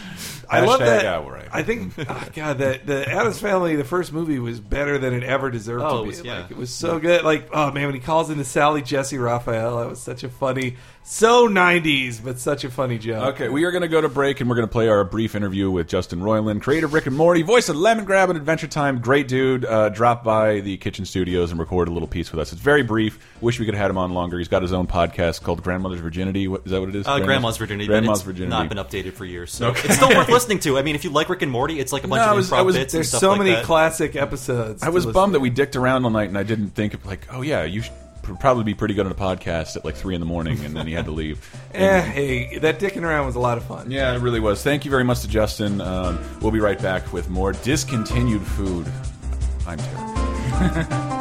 Speaker 4: I love
Speaker 3: Hashtag
Speaker 4: that.
Speaker 3: Outright.
Speaker 4: I think, oh, <laughs> God, that the Addams Family, the first movie was better than it ever deserved
Speaker 6: Oh,
Speaker 4: to
Speaker 6: it
Speaker 4: be.
Speaker 6: was- yeah.
Speaker 4: Like, it was so good. Like, oh man, when he calls into Sally Jessy Raphael, that was such a funny, so '90s, but such a funny joke.
Speaker 3: Okay, we are going to go to break and we're going to play our brief interview with Justin Roiland, creator of Rick and Morty, voice of Lemon Grab and Adventure Time. Great dude. Uh, dropped by the kitchen studios and recorded a little piece with us. It's very brief. Wish we could have had him on longer. He's got his own podcast called Grandmother's Virginity. What, is that what it is?
Speaker 6: Uh, Grandma's Virginity.
Speaker 3: Grandma's
Speaker 6: it's
Speaker 3: Virginity.
Speaker 6: Not been updated for years, so
Speaker 3: Okay.
Speaker 6: it's still worth <laughs> listening to. I mean, if you like Rick and Morty, it's like a bunch
Speaker 3: No, I
Speaker 6: of
Speaker 3: was-
Speaker 6: improv
Speaker 3: I was-
Speaker 6: bits. and
Speaker 4: There's
Speaker 6: stuff
Speaker 4: so
Speaker 6: like
Speaker 4: many
Speaker 6: that.
Speaker 4: classic episodes.
Speaker 3: I was bummed
Speaker 4: to.
Speaker 3: that we dicked around all night and I didn't think of like, oh yeah, you should pr- probably be pretty good on a podcast at like three in the morning, and then he had to leave. <laughs>
Speaker 4: Eh, hey, that dicking around was a lot of fun.
Speaker 3: Yeah, it really was. Thank you very much to Justin. Um, we'll be right back with more discontinued food. I'm terrible. <laughs>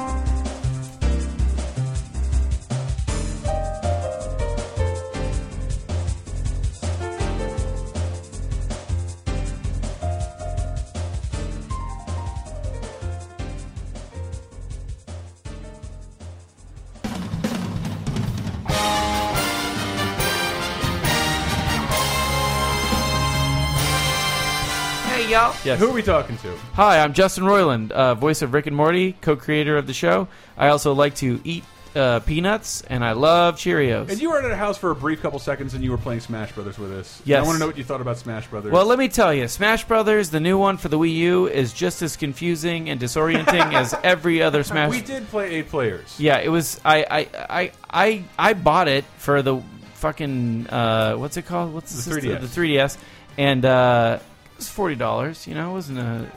Speaker 12: Yes.
Speaker 3: Who are we talking to?
Speaker 12: Hi, I'm Justin Roiland, uh, voice of Rick and Morty, co-creator of the show. I also like to eat uh, peanuts, and I love Cheerios.
Speaker 3: And you were at our house for a brief couple seconds, and you were playing Smash Brothers with us.
Speaker 12: Yes.
Speaker 3: I want to know what you thought about Smash Brothers.
Speaker 12: Well, let me tell you, Smash Brothers, the new one for the Wii U, is just as confusing and disorienting as <laughs> every other Smash.
Speaker 3: we did play eight players.
Speaker 12: Yeah, it was. I I I I, I bought it for the fucking uh, what's it called? What's the,
Speaker 3: The 3DS.
Speaker 12: The 3DS, and uh, was forty dollars. You know, it wasn't a.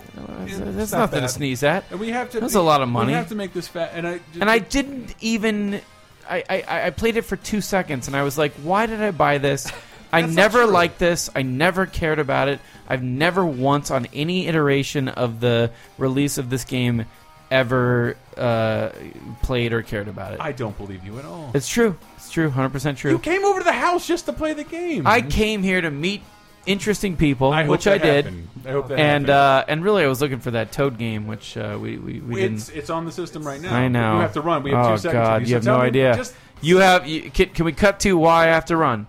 Speaker 3: It's
Speaker 12: That's
Speaker 3: not
Speaker 12: nothing
Speaker 3: bad.
Speaker 12: to sneeze at.
Speaker 3: And we have to.
Speaker 12: That's a lot of money.
Speaker 3: We have to make this fat, and I
Speaker 12: and I didn't even. I, I, I played it for two seconds and I was like, why did I buy this? <laughs> I never liked this. I never cared about it. I've never once on any iteration of the release of this game ever uh, played or cared about it.
Speaker 3: I don't believe you at all.
Speaker 12: It's true. It's true. 100% true.
Speaker 3: You came over to the house just to play the game.
Speaker 12: I came here to meet interesting people,
Speaker 3: I
Speaker 12: which I did.
Speaker 3: happened. I hope that
Speaker 12: and uh, and really, I was looking for that Toad game, which uh, we we, we
Speaker 3: it's,
Speaker 12: didn't.
Speaker 3: it's on the system right now.
Speaker 12: I know.
Speaker 3: You have to run. We have
Speaker 12: oh
Speaker 3: two seconds.
Speaker 12: God,
Speaker 3: with
Speaker 12: you have no
Speaker 3: me-
Speaker 12: idea.
Speaker 3: Just
Speaker 12: you have. You, can, can we cut to why I have to run?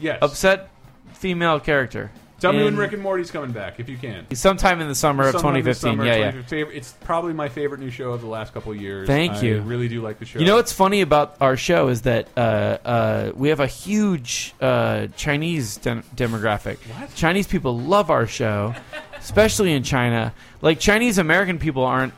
Speaker 3: yes.
Speaker 12: Upset female character.
Speaker 3: Tell me when Rick and Morty's coming back, if you can.
Speaker 12: Sometime in the summer of
Speaker 3: Sometime in the
Speaker 12: 2015.
Speaker 3: summer,
Speaker 12: yeah, yeah.
Speaker 3: 2015. It's probably my favorite new show of the last couple of years.
Speaker 12: Thank
Speaker 3: I
Speaker 12: you.
Speaker 3: really do like the show.
Speaker 12: You know what's funny about our show is that uh, uh, we have a huge uh, Chinese dem- demographic.
Speaker 3: What?
Speaker 12: Chinese people love our show, especially in China. Like Chinese American people aren't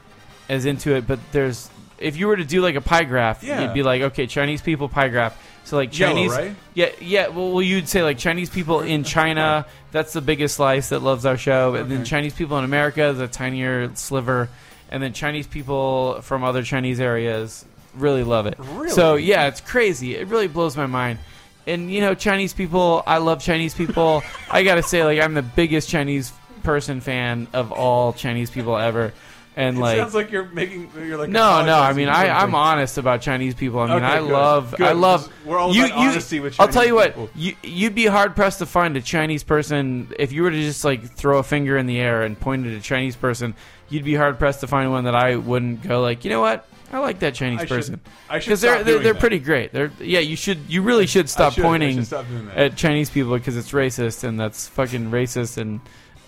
Speaker 12: as into it, but there's if you were to do like a pie graph,
Speaker 3: Yeah.
Speaker 12: you'd be like, okay, Chinese people pie graph. So like
Speaker 3: Yellow,
Speaker 12: Chinese,
Speaker 3: right?
Speaker 12: yeah, yeah. Well, well, you'd say like Chinese people in <laughs> China. That's the biggest slice that loves our show, and then Chinese people in America, the tinier sliver, and then Chinese people from other Chinese areas really love it.
Speaker 3: Really?
Speaker 12: So yeah, it's crazy. It really blows my mind. And you know, Chinese people, I love Chinese people. <laughs> I gotta say, like, I'm the biggest Chinese person fan of all Chinese people ever. And
Speaker 3: It
Speaker 12: like,
Speaker 3: sounds like you're making. You're like
Speaker 12: no, no. I mean, I, I'm honest about Chinese people. I mean,
Speaker 3: Okay,
Speaker 12: I
Speaker 3: good.
Speaker 12: love,
Speaker 3: Good,
Speaker 12: I love.
Speaker 3: because we're all
Speaker 12: you,
Speaker 3: about
Speaker 12: you,
Speaker 3: honesty with
Speaker 12: I'll tell
Speaker 3: Chinese
Speaker 12: you what.
Speaker 3: people.
Speaker 12: You, you'd be hard pressed to find a Chinese person if you were to just like throw a finger in the air and point at a Chinese person. You'd be hard pressed to find one that I wouldn't go like, you know what? I like that Chinese
Speaker 3: I should-
Speaker 12: person
Speaker 3: I should
Speaker 12: because they're
Speaker 3: stop
Speaker 12: they're,
Speaker 3: doing
Speaker 12: they're
Speaker 3: that.
Speaker 12: pretty great. They're yeah. You should you really should stop
Speaker 3: should. I
Speaker 12: pointing
Speaker 3: should stop doing that.
Speaker 12: at Chinese people because it's racist and that's fucking racist and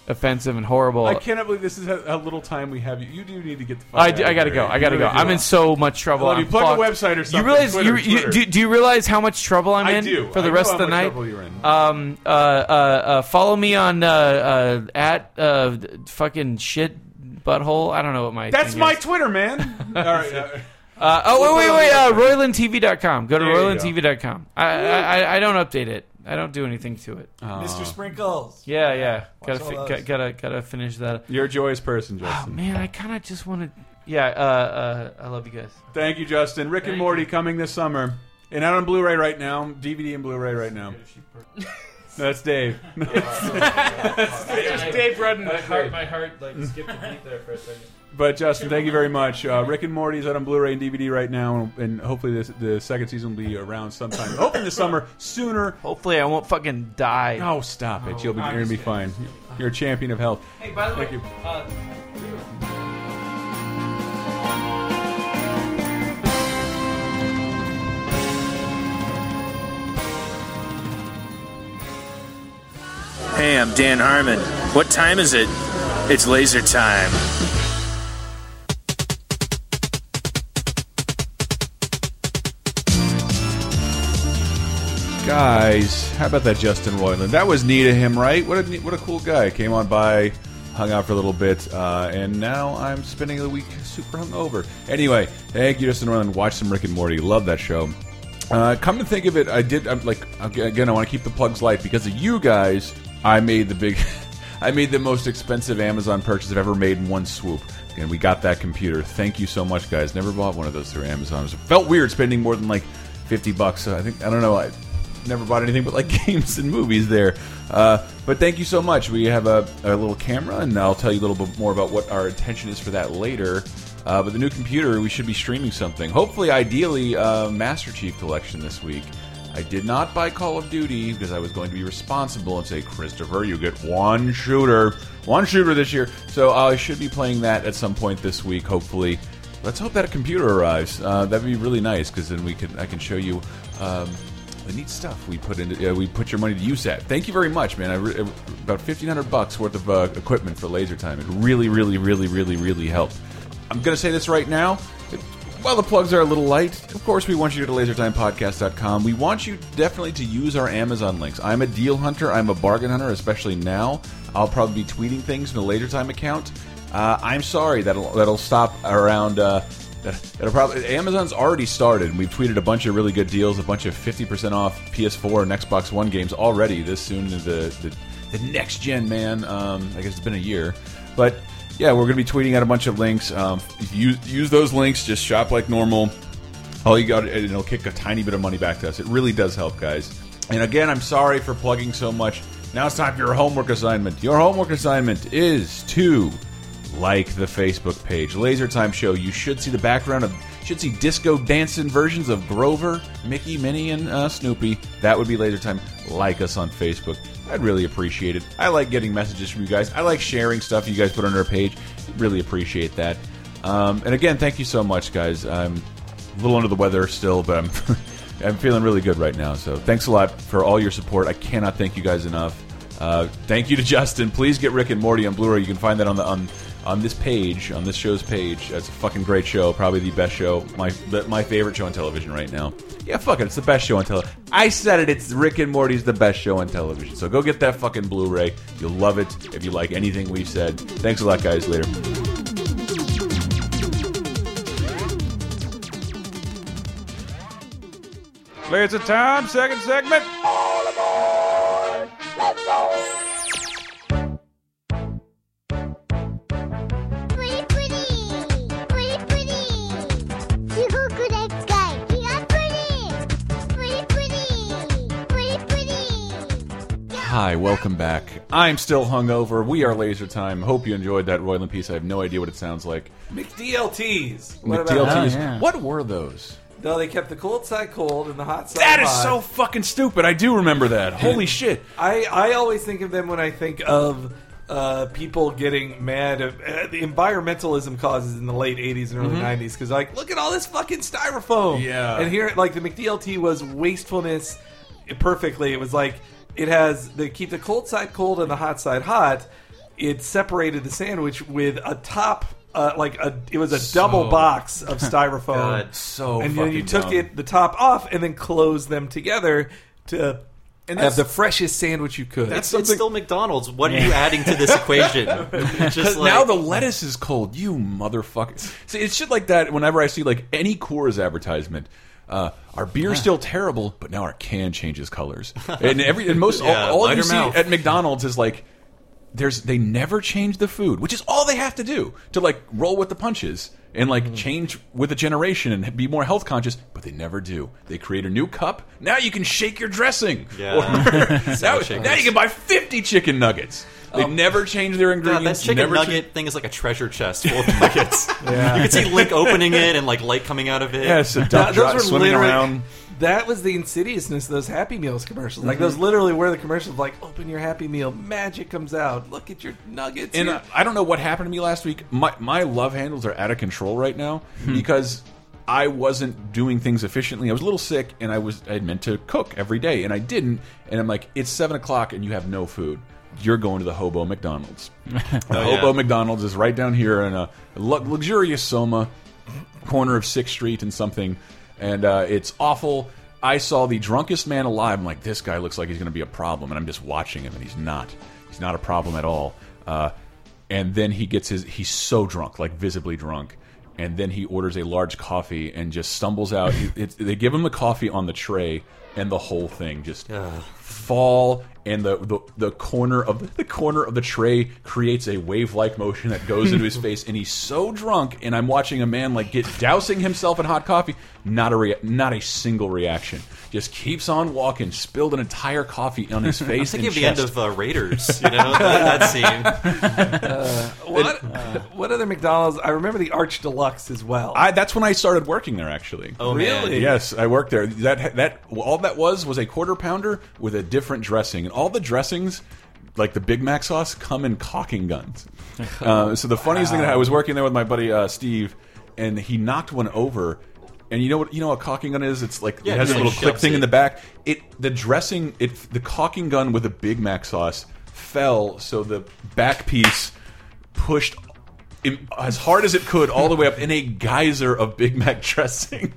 Speaker 12: offensive and horrible.
Speaker 3: I cannot believe this is how, how little time we have. You, you do need to get the. Fuck
Speaker 12: I, do, I gotta go. I gotta go. I'm in so much trouble.
Speaker 3: Well,
Speaker 12: I'm
Speaker 3: you plug a website or something,
Speaker 12: You realize
Speaker 3: Twitter,
Speaker 12: you, you
Speaker 3: Twitter.
Speaker 12: do, do you realize how much trouble I'm
Speaker 3: I
Speaker 12: in
Speaker 3: do.
Speaker 12: for the
Speaker 3: I
Speaker 12: rest
Speaker 3: know
Speaker 12: of the
Speaker 3: how much
Speaker 12: night?
Speaker 3: trouble you're in.
Speaker 12: Um, uh, uh, uh, follow me on uh, uh, at uh, fucking shit butthole. I don't know what my
Speaker 3: That's
Speaker 12: thing
Speaker 3: my
Speaker 12: is.
Speaker 3: Twitter, man. <laughs> All right. uh,
Speaker 12: Uh, oh wait wait wait! Uh, RoilandTV.com. Go to
Speaker 3: There you go.
Speaker 12: RoilandTV.com. I, I I I don't update it. I don't do anything to it.
Speaker 4: Mr. Sprinkles.
Speaker 12: Yeah yeah. Gotta
Speaker 4: all
Speaker 12: fi-
Speaker 4: those.
Speaker 12: gotta, gotta gotta finish that.
Speaker 3: You're a joyous person,
Speaker 12: Oh
Speaker 3: Justin.
Speaker 12: man, I kind of just want to. Yeah. Uh, uh, I love you guys.
Speaker 3: Thank you, Justin. Rick and Morty coming this summer. And out on Blu-ray right now, DVD and Blu-ray right now. <laughs> That's Dave. <laughs>
Speaker 12: Just <laughs> Dave Rudden. My
Speaker 3: heart-
Speaker 12: my heart like skipped a beat there for a second.
Speaker 3: But Justin, thank you very much. Uh, Rick and Morty is out on Blu-ray and DVD right now, and hopefully this, the second season will be around sometime. <laughs> Hopefully this summer, sooner.
Speaker 12: Hopefully, I won't fucking die.
Speaker 3: Oh, stop it! You'll be, you're gonna be fine. You're a champion of health.
Speaker 12: Hey, by the
Speaker 3: Thank
Speaker 12: way,
Speaker 3: you.
Speaker 12: uh,
Speaker 1: Hey, I'm Dan Harmon.
Speaker 13: What time is it? It's laser time.
Speaker 3: Guys, how about that Justin Roiland? That was neat of him, right? What a what a cool guy. Came on by, hung out for a little bit, uh, and now I'm spending the week super hungover. Anyway, thank you, Justin Roiland. Watch some Rick and Morty. Love that show. Uh, come to think of it, I did. I'm like again. I want to keep the plugs light because of you guys. I made the big. <laughs> I made the most expensive Amazon purchase I've ever made in one swoop, and we got that computer. Thank you so much, guys. Never bought one of those through Amazon. It felt weird spending more than like fifty bucks. So I think I don't know. I never bought anything but like <laughs> games and movies there. Uh, but thank you so much. We have a, a little camera, and I'll tell you a little bit more about what our intention is for that later. Uh, but the new computer, we should be streaming something. Hopefully, ideally, uh, Master Chief Collection this week. I did not buy Call of Duty because I was going to be responsible and say, Christopher, you get one shooter, one shooter this year. So I should be playing that at some point this week, hopefully. Let's hope that a computer arrives. Uh, that'd be really nice because then we can I can show you um, the neat stuff we put into uh, we put your money to use at. Thank you very much, man. Re about fifteen hundred bucks worth of uh, equipment for Laser Time. It really, really, really, really, really helped. I'm gonna say this right now. While the plugs are a little light, of course, we want you to go to lasertimepodcast.com. We want you definitely to use our Amazon links. I'm a deal hunter. I'm a bargain hunter, especially now. I'll probably be tweeting things from the LaserTime account. Uh, I'm sorry that'll that'll stop around. Uh, <laughs> that'll probably Amazon's already started. We've tweeted a bunch of really good deals, a bunch of 50% off PS4 and Xbox One games already this soon into the the, the next gen. Man, um, I guess it's been a year, but yeah, we're going to be tweeting out a bunch of links. Um, use use those links. Just shop like normal. All you got, and it'll kick a tiny bit of money back to us. It really does help, guys. And again, I'm sorry for plugging so much. Now it's time for your homework assignment. Your homework assignment is to like the Facebook page, Laser Time Show. You should see the background of, should see disco dancing versions of Grover, Mickey, Minnie, and uh, Snoopy. That would be Laser Time. Like us on Facebook. I'd really appreciate it. I like getting messages from you guys. I like sharing stuff you guys put on our page. Really appreciate that. Um, and again, thank you so much, guys. I'm a little under the weather still, but I'm <laughs> I'm feeling really good right now. So thanks a lot for all your support. I cannot thank you guys enough. Uh, thank you to Justin. Please get Rick and Morty on Blu-ray. You can find that on the on on this page, on this show's page. It's a fucking great show. Probably the best show. My my favorite show on television right now. Yeah, fuck it. It's the best show on television. I said it. It's Rick and Morty's the best show on television. So go get that fucking Blu-ray. You'll love it if you like anything we've said. Thanks a lot, guys. Later. Laser time, second segment. Hi, welcome back. I'm still hungover. We are Laser Time. Hope you enjoyed that Roiland piece. I have no idea what it sounds like.
Speaker 4: McDLTs. What about
Speaker 3: McDLTs.
Speaker 4: that?
Speaker 3: What were those?
Speaker 4: No, they kept the cold side cold and the hot side
Speaker 3: That is
Speaker 4: hot.
Speaker 3: so fucking stupid. I do remember that. Holy shit.
Speaker 4: I, I always think of them when I think of uh, people getting mad at uh, the environmentalism causes in the late 80s and early
Speaker 3: Mhm.
Speaker 4: 90s because like look at all this fucking styrofoam
Speaker 3: Yeah.
Speaker 4: and here like the McDLT was wastefulness perfectly it was like it has they keep the cold side cold and the hot side hot it separated the sandwich with a top uh, like a it was a
Speaker 3: So-
Speaker 4: double box <laughs> of styrofoam
Speaker 3: God, so
Speaker 4: and then you took
Speaker 3: dumb.
Speaker 4: it the top off and then closed them together to
Speaker 6: And
Speaker 4: have the freshest sandwich you could.
Speaker 6: It's, it's still McDonald's. What are you adding to this <laughs> equation? It's <laughs> just like,
Speaker 3: now the lettuce is cold. You motherfucker. See, it's shit like that. Whenever I see like any Coors advertisement, uh, our beer's still terrible, but now our can changes colors. And every and most <laughs>
Speaker 6: Yeah,
Speaker 3: all, all you see
Speaker 6: mouth.
Speaker 3: at McDonald's is like. There's they never change the food, which is all they have to do to like roll with the punches and like mm-hmm. change with a generation and be more health conscious, but they never do. They create a new cup. Now you can shake your dressing.
Speaker 6: Yeah.
Speaker 3: Or- <laughs> <laughs> now, now you can buy 50 chicken nuggets. They
Speaker 6: Oh.
Speaker 3: never change their
Speaker 6: God, that chicken
Speaker 3: never
Speaker 6: nugget thing is like a treasure chest full of <laughs> nuggets.
Speaker 4: Yeah.
Speaker 6: You can see Link opening it and like light coming out of it.
Speaker 3: Yes, a duck
Speaker 4: That-
Speaker 3: dro-
Speaker 4: those were
Speaker 3: swimming
Speaker 4: literally-
Speaker 3: around.
Speaker 4: That was the insidiousness of those Happy Meals commercials. Like those literally were the commercials. Like, open your Happy Meal, magic comes out. Look at your nuggets.
Speaker 3: And
Speaker 4: Your-
Speaker 3: uh, I don't know what happened to me last week. My my love handles are out of control right now
Speaker 4: Hmm.
Speaker 3: because I wasn't doing things efficiently. I was a little sick, and I was I had meant to cook every day, and I didn't. And I'm like, it's seven o'clock, and you have no food. you're going to the Hobo McDonald's. <laughs> the
Speaker 6: Oh,
Speaker 3: Hobo. McDonald's is right down here in a lu- luxurious Soma corner of Sixth Street and something, and uh, it's awful. I saw the drunkest man alive. I'm like, this guy looks like he's going to be a problem, and I'm just watching him, and he's not. He's not a problem at all. Uh, and then he gets his. He's so drunk, like visibly drunk. And then he orders a large coffee and just stumbles out. They give him the coffee on the tray, and the whole thing just fall. And the, the the corner of the, the corner of the tray creates a wave like motion that goes into his <laughs> face. And he's so drunk, and I'm watching a man like get dousing himself in hot coffee. Not a rea not a single reaction. Just keeps on walking. Spilled an entire coffee on his
Speaker 6: I <laughs>
Speaker 3: face.
Speaker 6: was thinking
Speaker 3: and
Speaker 6: of the end of uh, Raiders. You know that, that scene. <laughs>
Speaker 4: What what other McDonald's? I remember the Arch Deluxe as well.
Speaker 3: I, that's when I started working there. Actually.
Speaker 6: Oh, man. Really?
Speaker 3: Yes, I worked there. That that all that was was a quarter pounder with a different dressing, and all the dressings, like the Big Mac sauce, come in caulking guns. <laughs> uh, so the funniest thing that I was working there with my buddy uh, Steve, and he knocked one over. And you know what? You know what a caulking gun is? It's like
Speaker 6: Yeah,
Speaker 3: it has a little clip thing in the back. It the dressing it the caulking gun with a Big Mac sauce fell, so the back piece pushed as hard as it could all the way up in a geyser of Big Mac <laughs> dressing.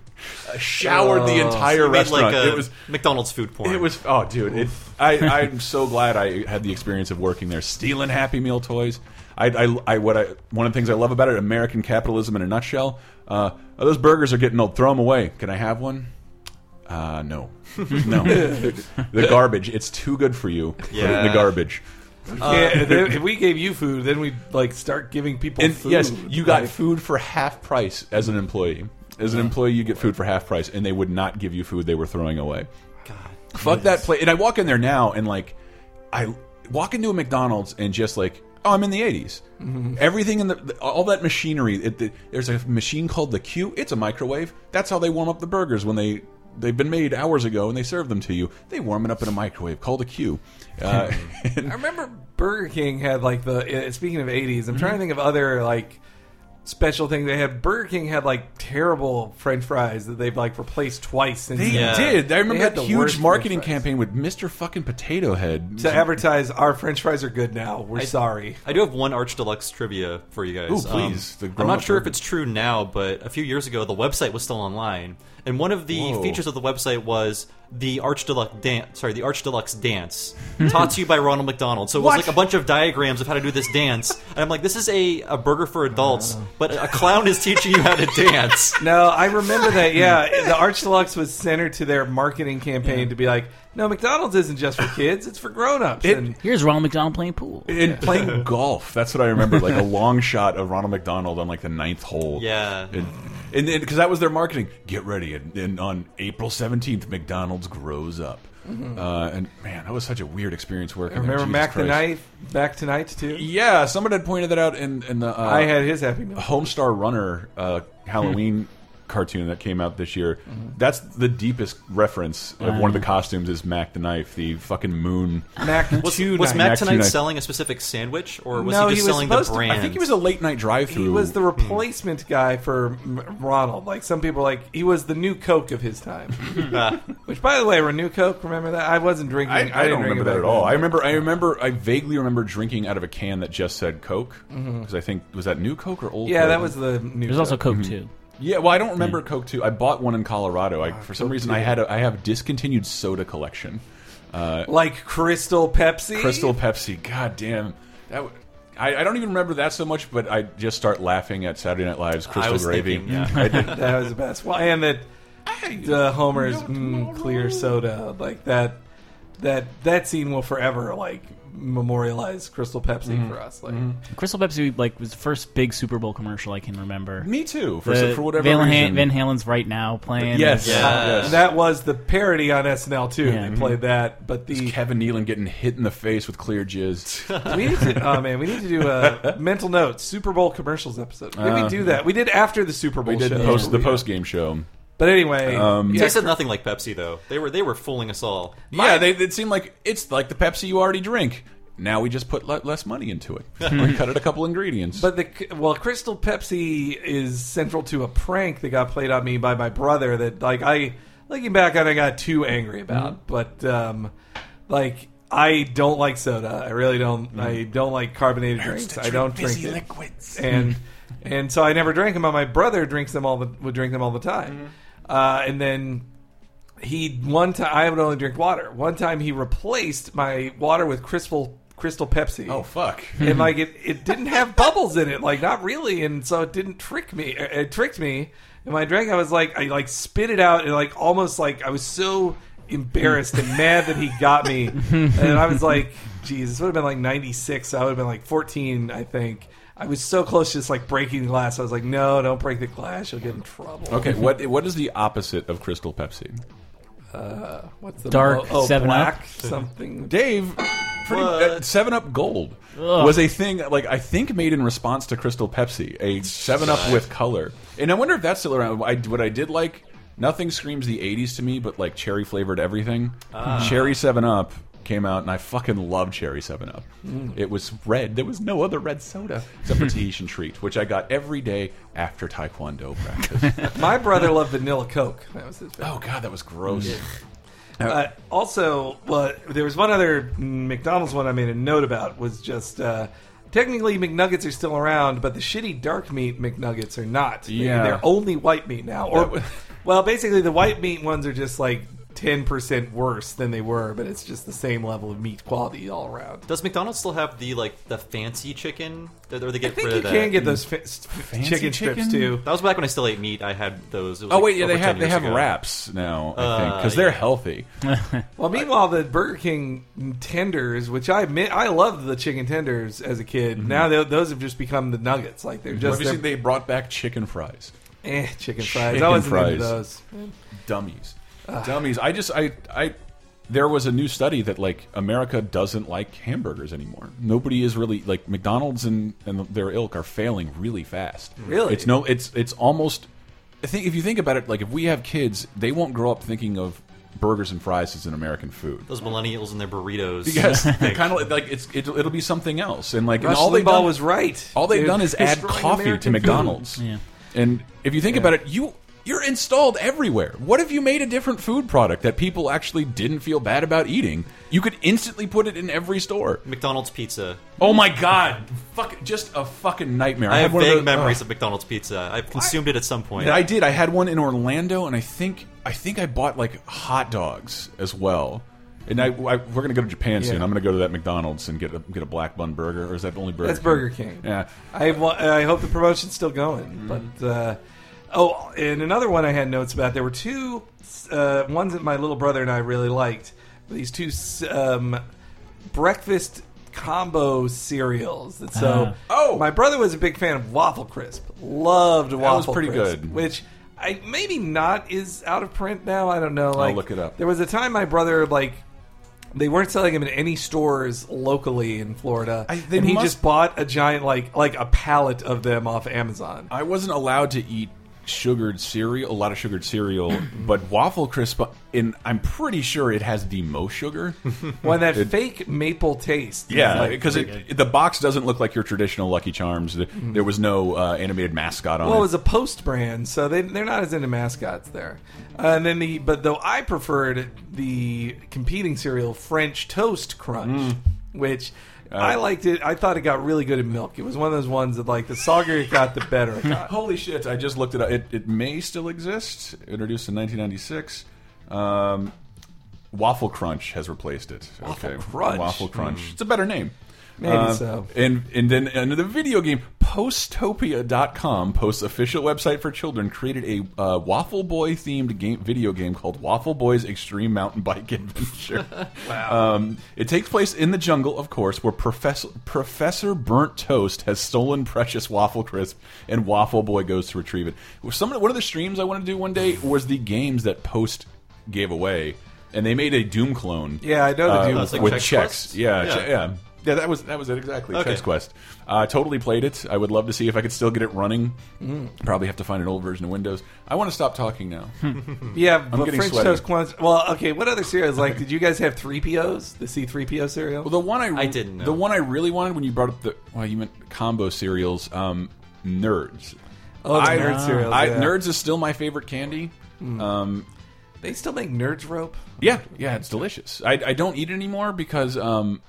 Speaker 3: Uh, showered the
Speaker 6: Oh.
Speaker 3: entire
Speaker 6: So
Speaker 3: restaurant.
Speaker 6: like, a
Speaker 3: it was
Speaker 6: McDonald's food porn.
Speaker 3: It was oh, dude! It, I I'm so glad I had the experience of working there, stealing Happy Meal toys. I, I, I what I one of the things I love about it, American capitalism in a nutshell. Uh, oh, those burgers are getting old. Throw them away. Can I have one? Uh, no, no. <laughs> the garbage. It's too good for you. Put it in the
Speaker 6: Yeah.
Speaker 3: garbage.
Speaker 4: yeah, if we gave you food, then we'd like start giving people
Speaker 3: And
Speaker 4: food.
Speaker 3: yes, you got
Speaker 4: Like,
Speaker 3: food for half price as an employee. As an employee, you get food for half price, and they would not give you food they were throwing away.
Speaker 6: God,
Speaker 3: Fuck that place. And I walk in there now, and like, I walk into a McDonald's and just like, oh, I'm in the 80s.
Speaker 4: Mhm.
Speaker 3: Everything in the, all that machinery. It, the, there's a machine called the Q. It's a microwave. That's how they warm up the burgers when they they've been made hours ago and they serve them to you. They warm it up in a microwave called a Q. Uh, <laughs>
Speaker 4: I remember Burger King had like the. uh, Speaking of '80s, I'm
Speaker 3: Mm-hmm.
Speaker 4: trying to think of other like special thing they had. Burger King had like terrible French fries that they've like replaced twice. Since
Speaker 3: They
Speaker 4: then.
Speaker 3: did. I remember
Speaker 4: had
Speaker 3: that
Speaker 4: the
Speaker 3: huge
Speaker 4: worst
Speaker 3: marketing
Speaker 4: fries.
Speaker 3: campaign with Mr. Fucking Potato Head
Speaker 4: to advertise our French fries are good now. We're
Speaker 6: I-
Speaker 4: sorry.
Speaker 6: I do have one Arch Deluxe trivia for you guys.
Speaker 3: Ooh, please. Um, the
Speaker 6: I'm
Speaker 3: grown-up
Speaker 6: not sure if
Speaker 3: version.
Speaker 6: it's true now, but a few years ago, the website was still online, and one of the
Speaker 3: Whoa.
Speaker 6: features of the website was the Arch Deluxe dance. Sorry, the Arch Deluxe dance, <laughs> taught to you by Ronald McDonald. So it was
Speaker 4: What?
Speaker 6: like a bunch of diagrams of how to do this dance, and I'm like, this is a, a burger for adults, oh. but a clown is teaching you how to dance. <laughs>
Speaker 4: No, I remember that. Yeah, the Arch Deluxe was centered to their marketing campaign to be like, no, McDonald's isn't just for kids; it's for grown-ups.
Speaker 3: It-
Speaker 4: and
Speaker 5: Here's Ronald McDonald playing pool.
Speaker 3: in playing golf. That's what I remember. Like a <laughs> long shot of Ronald McDonald on like the ninth hole.
Speaker 6: Yeah.
Speaker 3: and because that was their marketing. Get ready, and, and on April seventeenth, McDonald's grows up. Uh, and man, that was such a weird experience working.
Speaker 4: I remember Mac the Knife, Mac Tonight too.
Speaker 3: Yeah, someone had pointed that out in in the. Uh,
Speaker 4: I had his Happy Meal.
Speaker 3: Homestar Runner uh, Halloween cartoon that came out this year. That's the deepest reference of one of the costumes is Mac the Knife, the fucking moon.
Speaker 4: Mac <laughs>
Speaker 6: Was,
Speaker 4: Two
Speaker 6: was Mac
Speaker 3: Mac
Speaker 6: tonight
Speaker 3: Tonight.
Speaker 6: selling a specific sandwich, or was
Speaker 4: No,
Speaker 6: he
Speaker 4: he
Speaker 6: just
Speaker 4: was
Speaker 6: selling the
Speaker 4: supposed to- I
Speaker 6: brand?
Speaker 3: I think he was a late night drive through.
Speaker 4: He was the replacement guy for Ronald. Like some people, like he was the new Coke of his time. <laughs> <laughs> Which, by the way, Renew Coke. Remember that? I wasn't drinking.
Speaker 3: I,
Speaker 4: I,
Speaker 3: I don't remember that at all.
Speaker 4: then.
Speaker 3: I remember. I remember. I vaguely remember drinking out of a can that just said Coke because
Speaker 4: Mhm.
Speaker 3: I think was that new Coke or old.
Speaker 4: Yeah,
Speaker 3: Coke?
Speaker 4: that was the new.
Speaker 5: There's also
Speaker 4: Coke.
Speaker 5: Coke
Speaker 3: Mhm.
Speaker 5: too.
Speaker 3: Yeah, well, I don't remember Coke too. I bought one in Colorado. I, for some reason. I had a, I have discontinued soda collection. Uh,
Speaker 4: like Crystal Pepsi.
Speaker 3: Crystal Pepsi. God damn. That w- I, I don't even remember that so much, but I just start laughing at Saturday Night Live's Crystal
Speaker 6: was
Speaker 3: Gravy.
Speaker 6: thinking, yeah. <laughs>
Speaker 3: I did.
Speaker 4: that was the best. Well, and that the Homer's mm, clear soda, like that. That that scene will forever like memorialize Crystal Pepsi
Speaker 3: Mm-hmm.
Speaker 4: for us. Like
Speaker 5: Crystal Pepsi like was the first big Super Bowl commercial I can remember.
Speaker 3: Me too. For,
Speaker 5: The
Speaker 3: for whatever
Speaker 5: Van,
Speaker 3: reason.
Speaker 5: Van Halen's right now playing.
Speaker 3: Yes.
Speaker 5: is-
Speaker 6: Yeah.
Speaker 3: Yes.
Speaker 4: that was the parody on SNL too.
Speaker 5: Yeah.
Speaker 4: They played that, but the
Speaker 3: Kevin Nealon getting hit in the face with clear jizz. <laughs>
Speaker 4: we need to. Oh man, we need to do a mental notes Super Bowl commercials episode. Maybe
Speaker 3: Uh,
Speaker 4: do that. We did after the Super Bowl
Speaker 3: we did
Speaker 4: show.
Speaker 3: post, the post game show.
Speaker 4: But anyway,
Speaker 3: Um,
Speaker 4: yeah,
Speaker 6: tasted nothing like Pepsi though. They were they were fooling us all.
Speaker 3: Yeah, they, it seemed like it's like the Pepsi you already drink. Now we just put le less money into it. we cut it a couple ingredients.
Speaker 4: But the well, Crystal Pepsi is central to a prank that got played on me by my brother. That like I looking back on, I got too angry about.
Speaker 3: Mm-hmm.
Speaker 4: But um, like I don't like soda. I really don't. I don't like carbonated drinks. I don't drink
Speaker 3: fizzy
Speaker 4: it.
Speaker 3: liquids.
Speaker 4: And and so I never drank them. But my brother drinks them all the would drink them all the time. Uh, and then he one time I would only drink water. One time he replaced my water with crystal crystal Pepsi.
Speaker 3: Oh fuck!
Speaker 4: and like it, it didn't have <laughs> bubbles in it, like not really, and so it didn't trick me. It, it tricked me, and when I drank, I was like, I like spit it out, and like almost like I was so embarrassed and mad that he got me, <laughs> and I was like, this would have been like '96. So I would have been like 14, I think. I was so close to just like breaking the glass. I was like, no, don't break the glass. You'll get in trouble.
Speaker 3: Okay, what what is the opposite of Crystal Pepsi?
Speaker 4: Uh, what's the
Speaker 5: Dark
Speaker 4: oh,
Speaker 5: 7 Up?
Speaker 4: something?
Speaker 3: Dave, pretty, uh, Seven Up Gold
Speaker 5: Ugh.
Speaker 3: was a thing like I think made in response to Crystal Pepsi, a Seven Up with color, and I wonder if that's still around. I, what I did like, nothing screams the '80s to me, but like cherry flavored everything.
Speaker 6: Ah.
Speaker 3: Cherry Seven Up came out, and I fucking loved Cherry Seven Up.
Speaker 4: Mm.
Speaker 3: It was red. There was no other red soda except for Tahitian <laughs> Treat, which I got every day after Taekwondo practice. <laughs>
Speaker 4: My brother loved vanilla Coke. That was his. favorite.
Speaker 3: oh god, that was gross.
Speaker 4: Uh, also, well, there was one other McDonald's one I made a note about was just uh, technically McNuggets are still around, but the shitty dark meat McNuggets are not. They-
Speaker 3: Yeah.
Speaker 4: they're only white meat now. Or,
Speaker 3: was-
Speaker 4: well, basically the white meat ones are just like ten percent worse than they were, but it's just the same level of meat quality all around.
Speaker 6: Does McDonald's still have the like the fancy chicken? Or they
Speaker 4: I
Speaker 6: get
Speaker 4: think
Speaker 6: rid
Speaker 4: you
Speaker 6: of that?
Speaker 4: can get those fa- chicken, strips too.
Speaker 6: That was back when I still ate meat. I had those. It was
Speaker 3: Oh
Speaker 6: like
Speaker 3: wait, yeah, they have they have
Speaker 6: ago.
Speaker 3: wraps now. I think
Speaker 6: Uh,
Speaker 3: because they're
Speaker 6: yeah.
Speaker 3: healthy. <laughs>
Speaker 4: Well, meanwhile, the Burger King tenders, which I admit I loved the chicken tenders as a kid. Now tho- those have just become the nuggets. Like they're just
Speaker 3: you
Speaker 4: they're-
Speaker 3: they brought back chicken fries?
Speaker 4: eh, chicken fries.
Speaker 3: Chicken
Speaker 4: I wasn't
Speaker 3: fries.
Speaker 4: into those.
Speaker 3: Dummies, dummies. I just I I. There was a new study that like America doesn't like hamburgers anymore. Nobody is really like McDonald's and and their ilk are failing really fast.
Speaker 4: Really?
Speaker 3: it's no, it's it's almost. I think if you think about it, like if we have kids, they won't grow up thinking of burgers and fries as an American food.
Speaker 6: Those millennials and their burritos. <laughs>
Speaker 3: Because they <laughs> kind of like it's it, it'll be something else, and like and all they've
Speaker 4: Limbaugh
Speaker 3: done
Speaker 4: was right.
Speaker 3: All they've
Speaker 4: They're
Speaker 3: done is add
Speaker 4: destroying
Speaker 3: coffee
Speaker 4: American
Speaker 3: to
Speaker 4: food.
Speaker 3: McDonald's.
Speaker 5: Yeah.
Speaker 3: And if you think about it, you you're installed everywhere. What if you made a different food product that people actually didn't feel bad about eating? You could instantly put it in every store.
Speaker 6: McDonald's pizza.
Speaker 3: Oh my god, fuck, just a fucking nightmare.
Speaker 6: I, have
Speaker 3: had one of
Speaker 6: vague
Speaker 3: those-
Speaker 6: memories
Speaker 3: ugh.
Speaker 6: of McDonald's pizza. I've consumed it at some point.
Speaker 3: I did. I had one in Orlando, and I think I think I bought like hot dogs as well. And I, I we're gonna go to Japan soon.
Speaker 4: Yeah.
Speaker 3: I'm gonna go to that McDonald's and get a get a black bun burger, or is that only Burger?
Speaker 4: That's
Speaker 3: King?
Speaker 4: Burger King.
Speaker 3: Yeah.
Speaker 4: I I hope the promotion's still going. But uh, oh, and another one I had notes about. There were two uh, ones that my little brother and I really liked. These two um, breakfast combo cereals. That so
Speaker 3: Oh!
Speaker 4: my brother was a big fan of Waffle Crisp. Loved Waffle That
Speaker 3: was pretty
Speaker 4: Crisp,
Speaker 3: good.
Speaker 4: Which I maybe not is out of print now. I don't know. Like
Speaker 3: look it up.
Speaker 4: There was a time my brother like. They weren't selling them in any stores locally in Florida,
Speaker 3: I-
Speaker 4: and he
Speaker 3: must-
Speaker 4: just bought a giant like like a pallet of them off Amazon.
Speaker 3: I wasn't allowed to eat sugared cereal, a lot of sugared cereal, <clears throat> but waffle crisp. And I'm pretty sure it has the most sugar. <laughs>
Speaker 4: When that
Speaker 3: It-
Speaker 4: fake maple taste,
Speaker 3: Yeah, because it, the box doesn't look like your traditional Lucky Charms. There- There was no uh, animated mascot on
Speaker 4: Well, it
Speaker 3: it.
Speaker 4: was a post brand, so they they're not as into mascots there. Uh, and then the but though I preferred the competing cereal French Toast Crunch, which I liked it. I thought it got really good in milk. It was one of those ones that like the soggier it got, the better it got.
Speaker 3: Holy shit! I just looked it up. It, it may still exist. Introduced in 1996. Um, Waffle Crunch has replaced it.
Speaker 4: Waffle
Speaker 3: okay.
Speaker 4: Crunch.
Speaker 3: Waffle Crunch. It's a better name.
Speaker 4: Maybe
Speaker 3: Uh,
Speaker 4: so.
Speaker 3: And and then under the video game, Postopia.com, Post's official website for children, created a uh, Waffle Boy themed game video game called Waffle Boy's Extreme Mountain Bike <laughs> Adventure. <laughs> wow. Um, it takes place in the jungle, of course, where Professor Professor Burnt Toast has stolen precious waffle crisp, and Waffle Boy goes to retrieve it. Some of, one of the streams I wanted to do one day was the games that Post gave away. And they made a Doom clone.
Speaker 4: Yeah, I know the
Speaker 3: uh,
Speaker 4: Doom
Speaker 6: like
Speaker 3: with
Speaker 6: Chex
Speaker 3: checks. Yeah,
Speaker 6: Yeah.
Speaker 3: che- yeah, yeah. That was that was it exactly.
Speaker 6: Okay.
Speaker 3: Chex Quest. Uh, totally played it. I would love to see if I could still get it running. Probably have to find an old version of Windows. I want to stop talking now. <laughs>
Speaker 4: Yeah, but
Speaker 3: getting
Speaker 4: French
Speaker 3: sweaty.
Speaker 4: Toast Crunch. Well, okay. What other cereals? Like, did you guys have three POs? The C three PO cereal?
Speaker 3: Well, the one I
Speaker 6: I didn't know.
Speaker 3: The one I really wanted when you brought up the well, you meant combo cereals. Um, nerds.
Speaker 4: Oh, the
Speaker 3: I,
Speaker 4: nerd cereals,
Speaker 3: I,
Speaker 4: yeah.
Speaker 3: Nerds is still my favorite candy. Um,
Speaker 4: They still make Nerds Rope.
Speaker 3: Yeah, yeah, it's delicious. I, I don't eat it anymore because um,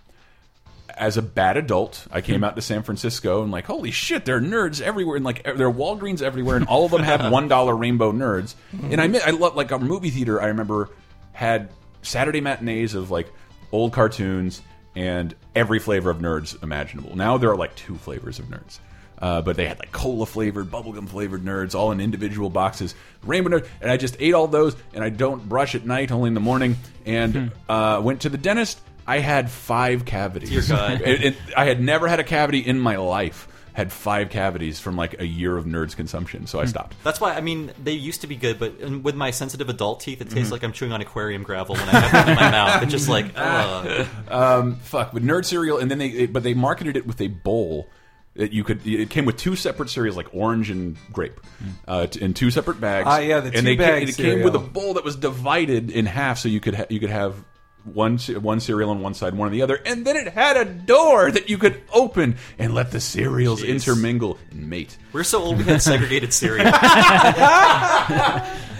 Speaker 3: as a bad adult, I came out to San Francisco and like, holy shit, there are nerds everywhere, and like there are Walgreens everywhere, and all of them have one dollar rainbow nerds. And I admit, I love like a movie theater. I remember had Saturday matinees of like old cartoons and every flavor of nerds imaginable. Now there are like two flavors of nerds. Uh, but they had like cola flavored, bubblegum flavored nerds, all in individual boxes. Rainbow nerds, and I just ate all those, and I don't brush at night, only in the morning. And uh, went to the dentist. I had five cavities.
Speaker 6: Dear God. <laughs>
Speaker 3: It- it- I had never had a cavity in my life. Had five cavities from like a year of nerds consumption, so I stopped.
Speaker 6: That's why I mean they used to be good, but with my sensitive adult teeth, it tastes
Speaker 3: Mhm.
Speaker 6: like I'm chewing on aquarium gravel when I have it in my mouth. It's just like, <laughs> ugh.
Speaker 3: um, fuck, but nerd cereal, and then they, it- but they marketed it with a bowl that you could. It came with two separate cereals, like orange and grape, uh, t- in two separate bags.
Speaker 4: Ah, yeah, the
Speaker 3: and they
Speaker 4: two-bag
Speaker 3: ca- it came with a bowl that was divided in half, so you could ha you could have. One one cereal on one side, one on the other, and then it had a door that you could open and let the cereals
Speaker 6: Jeez.
Speaker 3: intermingle and mate.
Speaker 6: We're so old we had segregated <laughs> cereal. <laughs> <laughs>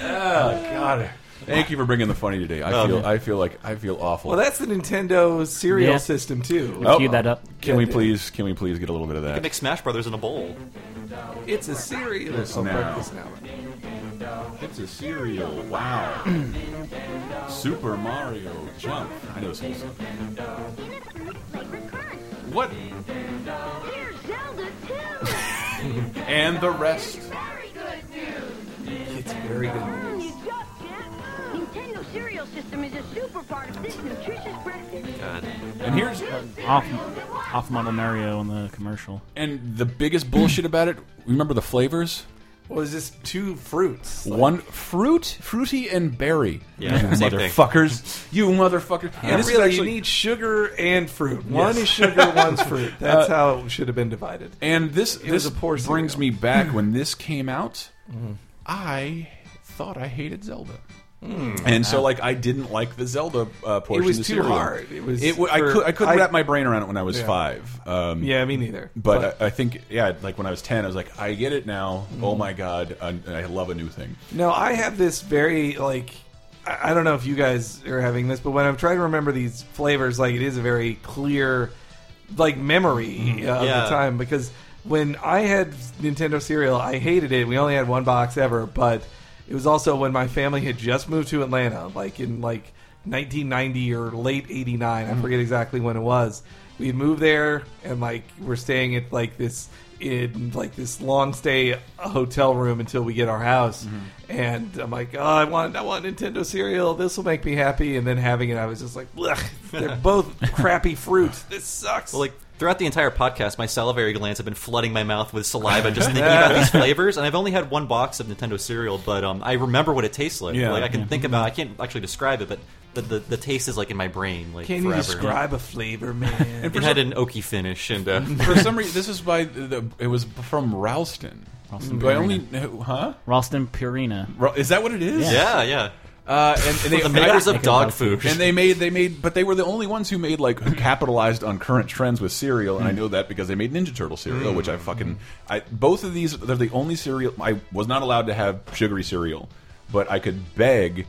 Speaker 3: Oh God! Thank you for bringing the funny today. I
Speaker 6: Oh,
Speaker 3: feel
Speaker 6: man.
Speaker 3: I feel like I feel awful.
Speaker 4: Well, that's the Nintendo serial
Speaker 5: Yeah.
Speaker 4: system too.
Speaker 3: Oh,
Speaker 5: Cue that up.
Speaker 3: Can we please? Can we please get a little bit of
Speaker 6: You
Speaker 3: that?
Speaker 6: can make Smash Brothers in a bowl.
Speaker 4: It's a cereal. Oh,
Speaker 3: now.
Speaker 4: breakfast now.
Speaker 3: It's a cereal. Wow. Super Mario Jump. I know this whole song. What?
Speaker 7: Here's Zelda too.
Speaker 3: And the rest.
Speaker 4: It's very good.
Speaker 7: You just can't. Nintendo cereal system is a super part of this nutritious breakfast.
Speaker 6: God.
Speaker 3: And here's
Speaker 5: Off, off model Mario in the commercial.
Speaker 3: and the biggest bullshit about it. Remember the flavors?
Speaker 4: Well, it's just two fruits.
Speaker 3: One fruit, fruity, and berry.
Speaker 6: Yeah,
Speaker 3: you
Speaker 6: same thing.
Speaker 3: motherfuckers. You motherfuckers.
Speaker 4: Yeah,
Speaker 3: this is
Speaker 4: really,
Speaker 3: actually-
Speaker 4: you need sugar and fruit. One
Speaker 3: Yes.
Speaker 4: is sugar, <laughs> one's fruit. That's
Speaker 3: Uh,
Speaker 4: how it should have been divided.
Speaker 3: And this
Speaker 4: It was
Speaker 3: this
Speaker 4: a poor
Speaker 3: brings
Speaker 4: cereal.
Speaker 3: me back when this came out. I thought I hated Zelda. And so, like, I didn't like the Zelda uh, portion.
Speaker 4: was
Speaker 3: of the
Speaker 4: too
Speaker 3: cereal.
Speaker 4: hard. It was
Speaker 3: It, w- I
Speaker 4: for-
Speaker 3: could. I couldn't
Speaker 4: I-
Speaker 3: wrap my brain around it when I was
Speaker 4: Yeah.
Speaker 3: five. Um,
Speaker 4: Yeah, me neither.
Speaker 3: But, I, I think, yeah, like when I was ten, I was like, I get it now.
Speaker 4: Mm-hmm.
Speaker 3: Oh my god, I, I love a new thing.
Speaker 4: No, I have this very like I don't know if you guys are having this, but when I'm trying to remember these flavors, like it is a very clear like memory uh, of the time because when I had Nintendo cereal, I hated it. We only had one box ever, but it was also when my family had just moved to Atlanta, like in like 1990 or late 89. I mm. forget exactly when it was. We had moved there and like we're staying at like this in like this long stay hotel room until we get our house. Mm-hmm. And I'm like, oh, I want, I want Nintendo cereal. This will make me happy. And then having it, I was just like, Blech, they're <laughs> both crappy fruits. This sucks.
Speaker 6: Well, like throughout the entire podcast, my salivary glands have been flooding my mouth with saliva just <laughs> thinking about these flavors. And I've only had one box of Nintendo cereal, but um, I remember what it tastes like.
Speaker 3: Yeah.
Speaker 6: like I can
Speaker 3: Yeah.
Speaker 6: think about. I can't actually describe it, but the the, the taste is like in my brain. Like
Speaker 4: Can
Speaker 6: forever.
Speaker 4: you describe a flavor, <laughs> man?
Speaker 6: It had an oaky finish, and uh, <laughs>
Speaker 3: For some reason, this is by the. It was from Ralston.
Speaker 5: Ralston
Speaker 3: Do I
Speaker 5: Purina.
Speaker 3: only? Huh?
Speaker 5: Ralston Purina.
Speaker 3: Ra- Is that what it is?
Speaker 6: yeah, yeah.
Speaker 3: Uh, and, and they,
Speaker 6: the makers of dog
Speaker 5: dog
Speaker 6: food.
Speaker 3: and they made they made but they were the only ones who made like who capitalized on current trends with cereal and I know that because they made Ninja Turtle cereal which I fucking I both of these they're the only cereal I was not allowed to have sugary cereal but I could beg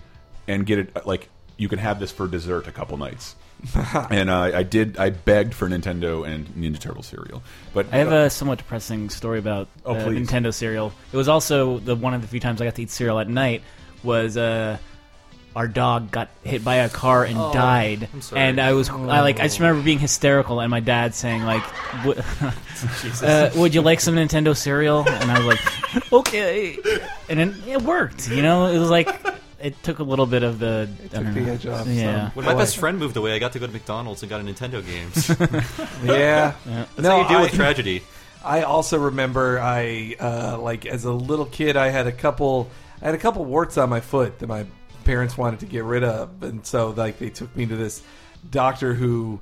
Speaker 3: and get it like you can have this for dessert a couple nights <laughs> and uh, I did I begged for Nintendo and Ninja Turtle cereal but
Speaker 5: I have a somewhat depressing story about
Speaker 3: Oh,
Speaker 5: uh. Nintendo cereal. It was also the one of the few times I got to eat cereal at night was uh, our dog got hit by a car and
Speaker 6: Oh,
Speaker 5: died,
Speaker 6: I'm sorry.
Speaker 5: and I was I like I just remember being hysterical and my dad saying like, "Wo- <laughs> uh, "Would you like some Nintendo cereal?" And I was like, <laughs> "Okay," and it, it worked. You know, it was like it took a little bit of the I
Speaker 4: took
Speaker 5: don't
Speaker 4: the
Speaker 5: know.
Speaker 4: edge off
Speaker 5: Yeah.
Speaker 6: when my
Speaker 4: Boy.
Speaker 6: best friend moved away, I got to go to McDonald's and got a Nintendo games. <laughs>
Speaker 4: yeah.
Speaker 6: That's
Speaker 4: No,
Speaker 6: how you deal
Speaker 4: I-
Speaker 6: with tragedy.
Speaker 4: I also remember I uh, like as a little kid I had a couple I had a couple warts on my foot that my parents wanted to get rid of and so like they took me to this doctor who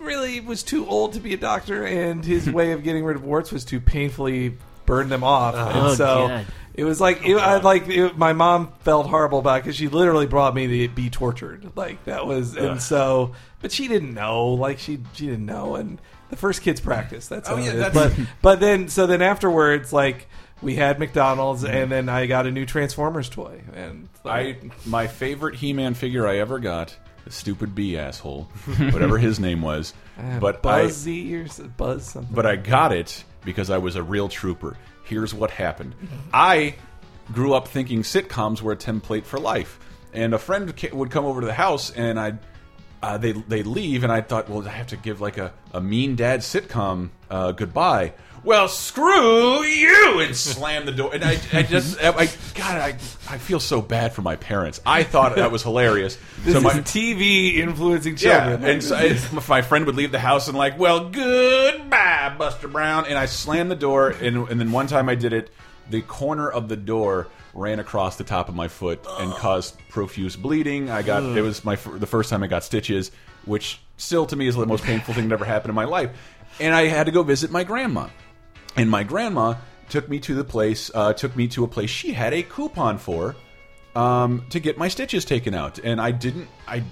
Speaker 4: really was too old to be a doctor and his <laughs> way of getting rid of warts was to painfully burn them off
Speaker 5: Oh,
Speaker 4: and so
Speaker 5: God.
Speaker 4: it was like it, I like it, my mom felt horrible about it because she literally brought me to be tortured like that was
Speaker 3: Ugh.
Speaker 4: and so but she didn't know like she she didn't know and the first kids practice that's
Speaker 3: Oh, yeah,
Speaker 4: it is.
Speaker 3: that's-
Speaker 4: but <laughs> but then so then afterwards like we had McDonald's and then I got a new Transformers toy and
Speaker 3: I my favorite He-Man figure I ever got, the stupid bee asshole, whatever his name was. <laughs>
Speaker 4: Uh,
Speaker 3: but I,
Speaker 4: or Buzz something.
Speaker 3: but I got it because I was a real trooper. Here's what happened. <laughs> I grew up thinking sitcoms were a template for life, and a friend would come over to the house, and I'd uh, they they leave, and I thought, well, I have to give like a, a mean dad sitcom uh, goodbye. Well, screw you, and slam the door. And I, I just, I, <laughs> I, God, I, I feel so bad for my parents. I thought that was hilarious. <laughs>
Speaker 4: This
Speaker 3: so my,
Speaker 4: is TV influencing
Speaker 3: yeah,
Speaker 4: children.
Speaker 3: and so I, my friend would leave the house and like, well, goodbye, Buster Brown, and I slammed the door, and and then one time I did it, the corner of the door ran across the top of my foot and caused profuse bleeding. I got
Speaker 14: Ugh.
Speaker 3: it was my the first time I got stitches, which still to me is the most painful thing that ever happened in my life, and I had to go visit my grandma, and my grandma took me to the place, uh, took me to a place she had a coupon for um, to get my stitches taken out, and I didn't. I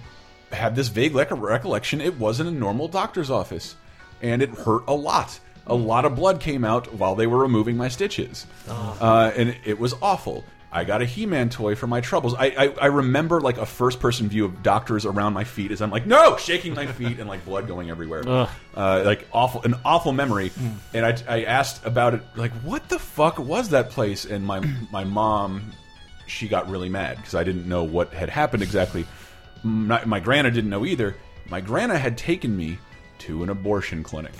Speaker 3: had this vague rec recollection. It wasn't a normal doctor's office, and it hurt a lot. A lot of blood came out while they were removing my stitches, uh, and it was awful. I got a He-Man toy for my troubles. I, I I remember like a first-person view of doctors around my feet as I'm like, no, shaking my feet and like blood going everywhere. Uh, like awful, an awful memory. And I, I asked about it, like, what the fuck was that place? And my my mom, she got really mad because I didn't know what had happened exactly. My, my grandma didn't know either. My grandma had taken me to an abortion clinic.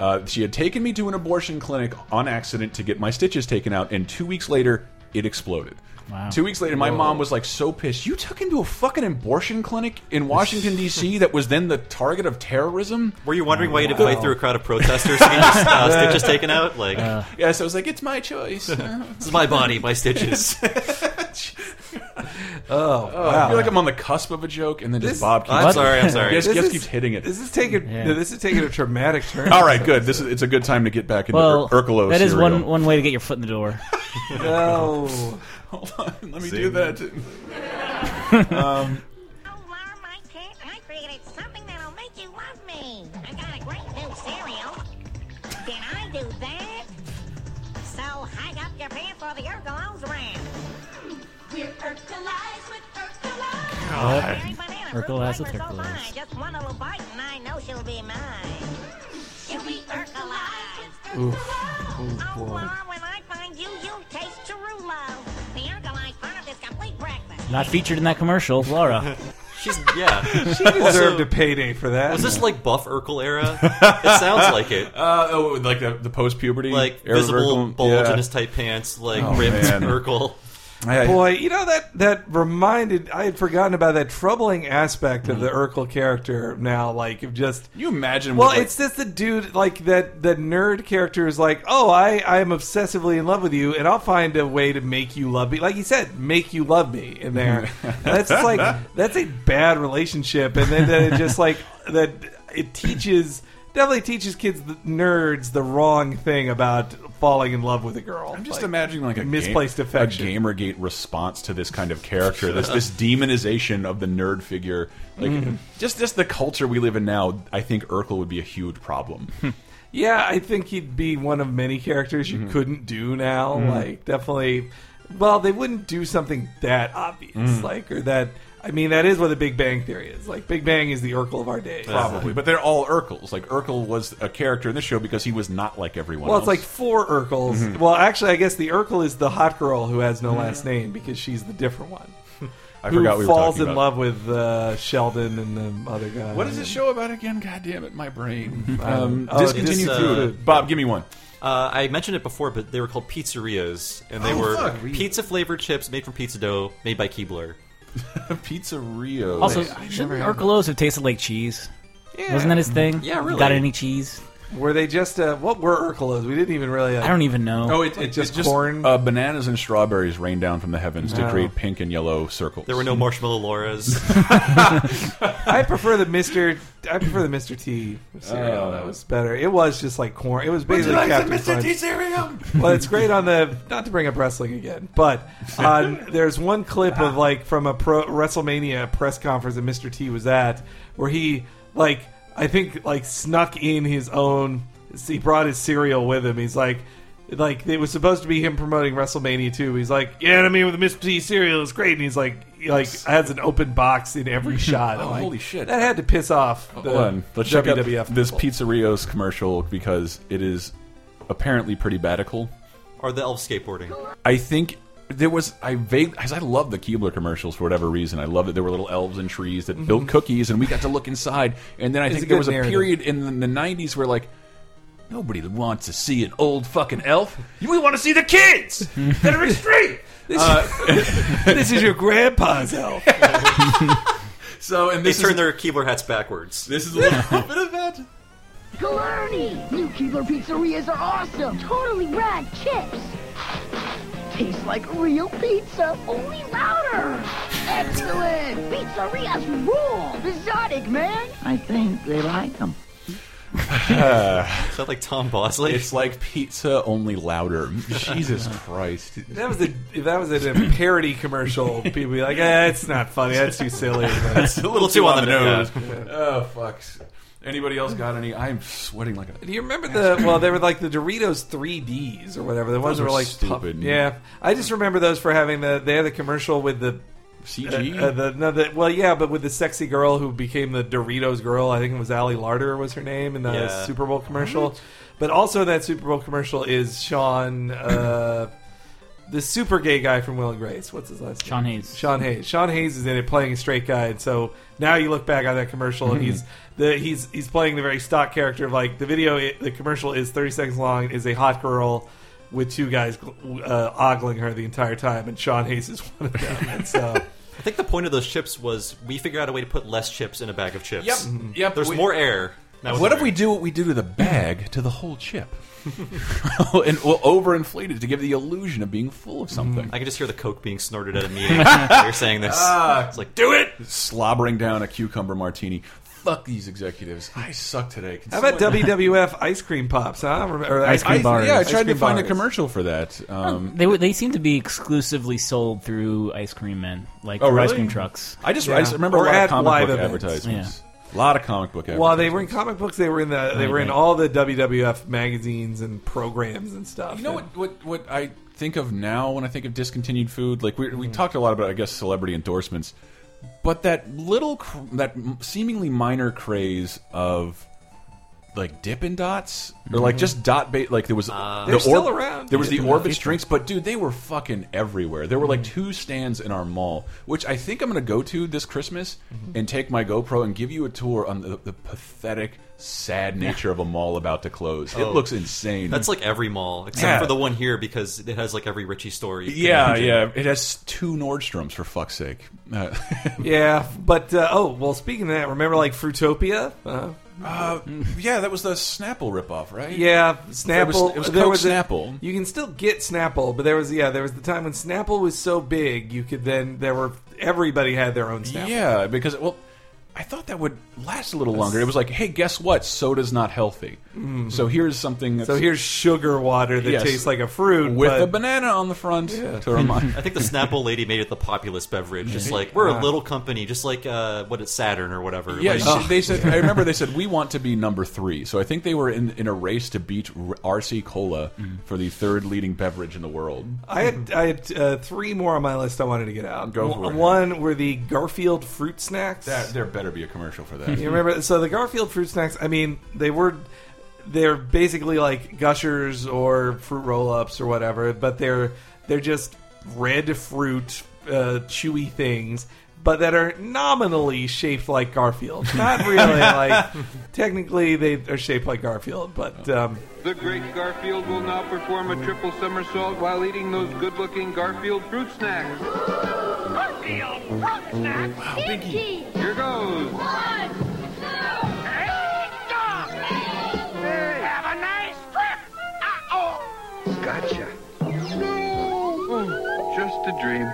Speaker 3: Uh, she had taken me to an abortion clinic on accident to get my stitches taken out, and two weeks later, it exploded.
Speaker 5: Wow.
Speaker 3: Two weeks later, my
Speaker 5: Whoa.
Speaker 3: mom was like so pissed. You took him to a fucking abortion clinic in Washington D.C. <laughs> that was then the target of terrorism.
Speaker 6: Were you wondering why you had to fight through a crowd of protesters to get your uh, <laughs> stitches taken out? Like,
Speaker 3: yeah, so I was like, it's my choice. <laughs>
Speaker 6: this is my body, my stitches.
Speaker 4: Oh,
Speaker 3: Oh, I feel like I'm on the cusp of a joke, and then just Bob keeps.
Speaker 6: I'm sorry, I'm sorry.
Speaker 3: Just,
Speaker 4: This
Speaker 3: just
Speaker 4: is-
Speaker 3: keeps hitting it.
Speaker 4: This is taking.
Speaker 5: Yeah.
Speaker 4: no, this is taking a traumatic turn.
Speaker 3: All right, good. This is it's a good time to get back into
Speaker 5: Well,
Speaker 3: Ur Urkelos
Speaker 5: that is
Speaker 3: cereal.
Speaker 5: one one way to get your foot in the door.
Speaker 4: No.
Speaker 3: Hold <laughs> on, let me
Speaker 4: Sing.
Speaker 3: do that. <laughs> um,
Speaker 15: I created something that'll make you love me. I got a great new cereal. Did I do that? So hike up your pants for the Urkelos round. We're Urkelized with Urkelos.
Speaker 5: God. Urkel has a
Speaker 15: flavor so
Speaker 5: Turkelos.
Speaker 15: fine. Just one little bite and I know she'll be mine. She'll be Urkelized.
Speaker 4: Oof.
Speaker 15: Oh,
Speaker 4: Oh, boy.
Speaker 5: Not featured in that commercial, Laura. <laughs>
Speaker 6: She's yeah. <laughs>
Speaker 4: She deserved a payday for that.
Speaker 6: Was this like Buff Urkel era? <laughs> It sounds like it.
Speaker 3: Uh, oh, like the, the post puberty,
Speaker 6: Like visible bulge in his tight pants, like
Speaker 3: Oh,
Speaker 6: ripped
Speaker 3: man.
Speaker 6: Urkel.
Speaker 4: Boy, you know that that reminded I had forgotten about that troubling aspect of the mm-hmm. Urkel character. Now, like, of just
Speaker 3: you imagine.
Speaker 4: Well,
Speaker 3: what, like-
Speaker 4: it's just the dude like that. The nerd character is like, oh, I I am obsessively in love with you, and I'll find a way to make you love me. Like you said, make you love me in there. <laughs> that's like that's a bad relationship, and then, then it just like that it teaches. Definitely teaches kids, the nerds, the wrong thing about falling in love with a girl.
Speaker 3: I'm just imagining like a
Speaker 4: misplaced
Speaker 3: game,
Speaker 4: affection.
Speaker 3: a GamerGate response to this kind of character, this this <laughs> demonization of the nerd figure. Like
Speaker 4: Mhm.
Speaker 3: just just the culture we live in now. I think Urkel would be a huge problem. <laughs>
Speaker 4: Yeah, I think he'd be one of many characters you couldn't do now.
Speaker 3: Mhm.
Speaker 4: Like, definitely. Well, they wouldn't do something that obvious,
Speaker 3: Mm.
Speaker 4: like or that. I mean, that is what the Big Bang Theory is. Like, Big Bang is the Urkel of our day.
Speaker 3: Probably, but they're all Urkels. Like Urkel was a character in this show because he was not like everyone
Speaker 4: Well,
Speaker 3: else.
Speaker 4: it's like four Urkels.
Speaker 3: Mhm.
Speaker 4: Well, actually, I guess the Urkel is the hot girl who has no
Speaker 3: Mhm.
Speaker 4: last name because she's the different one. <laughs>
Speaker 3: I
Speaker 4: who
Speaker 3: forgot we were
Speaker 4: falls
Speaker 3: talking
Speaker 4: in
Speaker 3: about-
Speaker 4: love with uh, Sheldon and the other guy.
Speaker 3: What is this show about again? God damn it, my brain. <laughs> Um,
Speaker 4: Oh,
Speaker 3: discontinue
Speaker 6: this,
Speaker 3: food.
Speaker 6: uh,
Speaker 3: Bob, give me one.
Speaker 6: Uh, I mentioned it before, but they were called pizzerias, and they
Speaker 3: Oh,
Speaker 6: were
Speaker 3: fuck.
Speaker 6: pizza flavored chips made from pizza dough, made by Keebler. <laughs>
Speaker 3: Pizzeria.
Speaker 5: Also, shouldn't Urkelos have tasted like cheese? Yeah. Wasn't that his thing?
Speaker 6: Yeah, really.
Speaker 5: Got any cheese?
Speaker 4: Were they just uh, what were Urkelos? We didn't even really. Uh,
Speaker 5: I don't even know.
Speaker 3: Oh, it, it,
Speaker 4: Like just
Speaker 3: it's just
Speaker 4: corn?
Speaker 3: Uh, bananas and strawberries rain down from the heavens to
Speaker 4: Oh.
Speaker 3: create pink and yellow circles.
Speaker 6: There were no marshmallow Lauras. <laughs>
Speaker 4: I prefer the Mister. I prefer the Mister T cereal.
Speaker 3: Oh.
Speaker 4: that was better. It was just like corn. It was basically
Speaker 3: like some
Speaker 4: Captain
Speaker 3: Mr.
Speaker 4: Crunch.
Speaker 3: T cereal?
Speaker 4: Well, it's great on the not to bring up wrestling again, but on, <laughs> there's one clip of like from a pro WrestleMania press conference that Mr. T was at where he like I think like snuck in his own. He brought his cereal with him. He's like. like it was supposed to be him promoting WrestleMania 2. He's like, yeah, I mean with the Mr. T cereal is great, and he's like, he, like has an open box in every <laughs> oh, shot.
Speaker 3: Oh,
Speaker 4: like,
Speaker 3: holy shit.
Speaker 4: That had to piss off oh, the
Speaker 3: Hold on. Let's check out
Speaker 4: WWF.
Speaker 3: this
Speaker 4: people.
Speaker 3: Pizzerios commercial because it is apparently pretty badical.
Speaker 6: Or the elf skateboarding.
Speaker 3: I think there was I vague because I love the Keebler commercials for whatever reason. I love that there were little elves and trees that built cookies, and we got to look inside. And then I
Speaker 4: It's
Speaker 3: think there
Speaker 4: good
Speaker 3: was a
Speaker 4: narrative.
Speaker 3: period in the, the '90s where like nobody wants to see an old fucking elf. We want to see the kids that are extreme. <laughs>
Speaker 4: This,
Speaker 3: Uh, <laughs> <laughs>
Speaker 4: this is your grandpa's elf.
Speaker 3: so and
Speaker 6: They
Speaker 3: this
Speaker 6: turn
Speaker 3: is
Speaker 6: their Keebler hats backwards.
Speaker 3: this is a little bit of that.
Speaker 7: Galerni! New Keebler pizzerias are awesome! Totally rad chips! Tastes like real pizza, only louder! Excellent! Pizzerias rule! Exotic, man!
Speaker 1: I think they like them. <laughs>
Speaker 6: Is that like Tom Bosley?
Speaker 3: It's like pizza only louder. Jesus <laughs> Christ.
Speaker 4: That was a if that was a parody commercial, people be like, eh, it's not funny. That's too silly. But <laughs>
Speaker 3: It's a little
Speaker 6: too
Speaker 3: too
Speaker 6: on
Speaker 3: on the
Speaker 6: the
Speaker 3: nose.
Speaker 6: nose.
Speaker 3: Oh fuck. Anybody else got any? I'm sweating like a.
Speaker 4: Do you remember the? Well, they were like the Doritos 3ds or whatever. The ones that
Speaker 3: were
Speaker 4: were like
Speaker 3: stupid.
Speaker 4: puff- Yeah, I just remember those for having the. They had the commercial with the.
Speaker 3: CG?
Speaker 4: Uh, uh, the, no, the, well, yeah, but with the sexy girl who became the Doritos girl. I think it was Ali Landry was her name in the
Speaker 6: Yeah.
Speaker 4: Super Bowl commercial. But also in that Super Bowl commercial is Sean, uh, the super gay guy from Will and Grace. What's his last name?
Speaker 5: Sean Hayes.
Speaker 4: Sean Hayes. Sean Hayes is in it playing a straight guy, and so now you look back on that commercial, and he's the he's he's playing the very stock character of like the video. The commercial is thirty seconds long. Is a hot girl with two guys uh, ogling her the entire time, and Sean Hayes is one of them. And so <laughs>
Speaker 6: I think the point of those chips was we figured out a way to put less chips in a bag of chips.
Speaker 3: Yep. Yep.
Speaker 6: There's
Speaker 3: We-
Speaker 6: more air.
Speaker 3: What
Speaker 6: the
Speaker 3: if we do what we do to the bag to the whole chip? <laughs> and we'll overinflate it to give the illusion of being full of something.
Speaker 6: I can just hear the coke being snorted at a meeting. <laughs> You're saying this.
Speaker 3: Ah.
Speaker 6: it's like, do it!
Speaker 3: Slobbering down a cucumber martini. Fuck these executives. I suck today. Can
Speaker 4: how about
Speaker 3: someone-
Speaker 4: WWF ice cream pops? Huh? Or
Speaker 5: Ice cream
Speaker 3: I,
Speaker 5: bars.
Speaker 3: Yeah, I
Speaker 4: Ice
Speaker 3: tried to
Speaker 4: cream
Speaker 3: find a
Speaker 4: bars.
Speaker 3: commercial for that. Um,
Speaker 5: They were- they seem to be exclusively sold through ice cream men, like
Speaker 3: Oh,
Speaker 5: for ice
Speaker 3: really?
Speaker 5: cream trucks.
Speaker 3: I just,
Speaker 4: Yeah.
Speaker 3: I just remember
Speaker 4: Or
Speaker 3: a lot
Speaker 4: at
Speaker 3: of comic
Speaker 4: live
Speaker 3: book
Speaker 4: events.
Speaker 3: advertisements. A lot of comic book advertisements.
Speaker 4: While they were in comic books, they were in the they
Speaker 5: Right,
Speaker 4: were in
Speaker 5: right.
Speaker 4: all the WWF magazines and programs and stuff.
Speaker 3: You know
Speaker 4: And-
Speaker 3: what, what? What I think of now when I think of discontinued food, like we we talked a lot about, I guess, celebrity endorsements, but that little, that seemingly minor craze of like Dippin' Dots or like just dot bait. Like there was the
Speaker 4: Mm-hmm. They're still around.
Speaker 3: There was the
Speaker 4: Dippin' Dots.
Speaker 3: Orbitz drinks, but dude, they were fucking everywhere. There were like two stands in our mall, which I think I'm gonna go to this Christmas
Speaker 4: Mm-hmm.
Speaker 3: and take my GoPro and give you a tour on the, the pathetic, sad nature of a mall about to close. It
Speaker 6: Oh.
Speaker 3: looks insane.
Speaker 6: That's like every mall, except
Speaker 3: Yeah.
Speaker 6: for the one here because it has like every Richie story.
Speaker 3: Yeah,
Speaker 6: imagine.
Speaker 3: yeah. It has two Nordstroms for fuck's sake. Uh, <laughs>
Speaker 4: Yeah, but uh, oh well. Speaking of that, remember like Fruitopia? Uh,
Speaker 3: uh, yeah, that was the Snapple ripoff, right?
Speaker 4: yeah, Snapple.
Speaker 3: It was, it was
Speaker 4: there
Speaker 3: Coke
Speaker 4: was a-
Speaker 3: Snapple.
Speaker 4: you can still get Snapple, but there was yeah, there was the time when Snapple was so big, you could then there were everybody had their own Snapple.
Speaker 3: Yeah, because well, I thought that would last a little longer. It was like, hey, guess what? Soda's not healthy. So here's something. That's,
Speaker 4: Mm. So here's sugar water that
Speaker 3: Yes.
Speaker 4: tastes like a fruit
Speaker 3: with
Speaker 4: but,
Speaker 3: a banana on the front to remind. <laughs>
Speaker 6: I think the Snapple lady made it the populous beverage. Just like we're
Speaker 4: Yeah.
Speaker 6: a little company, just like uh, what it's Saturn or whatever.
Speaker 3: Yeah,
Speaker 6: Like-
Speaker 3: she- they said. I <laughs> remember they said we want to be number three. So I think they were in in a race to beat RC Cola for the third leading beverage in the world.
Speaker 4: I had I had uh, three more on my list I wanted to get out.
Speaker 3: Go for it.
Speaker 4: One were the Garfield fruit snacks.
Speaker 3: That there better be a commercial for that.
Speaker 4: You remember? So the Garfield fruit snacks. I mean, they were they're basically like gushers or fruit roll-ups or whatever, but they're they're just red fruit, uh, chewy things. But that are nominally shaped like Garfield. Not really <laughs> like. Technically, they are shaped like Garfield, but um,
Speaker 14: The great Garfield will now perform a triple somersault while eating those good-looking Garfield fruit snacks.
Speaker 7: Garfield fruit snacks! Wow,
Speaker 14: Here goes.
Speaker 7: One, two, and! Have a nice trip! Uh-oh!
Speaker 14: Gotcha. Oh, just a dream.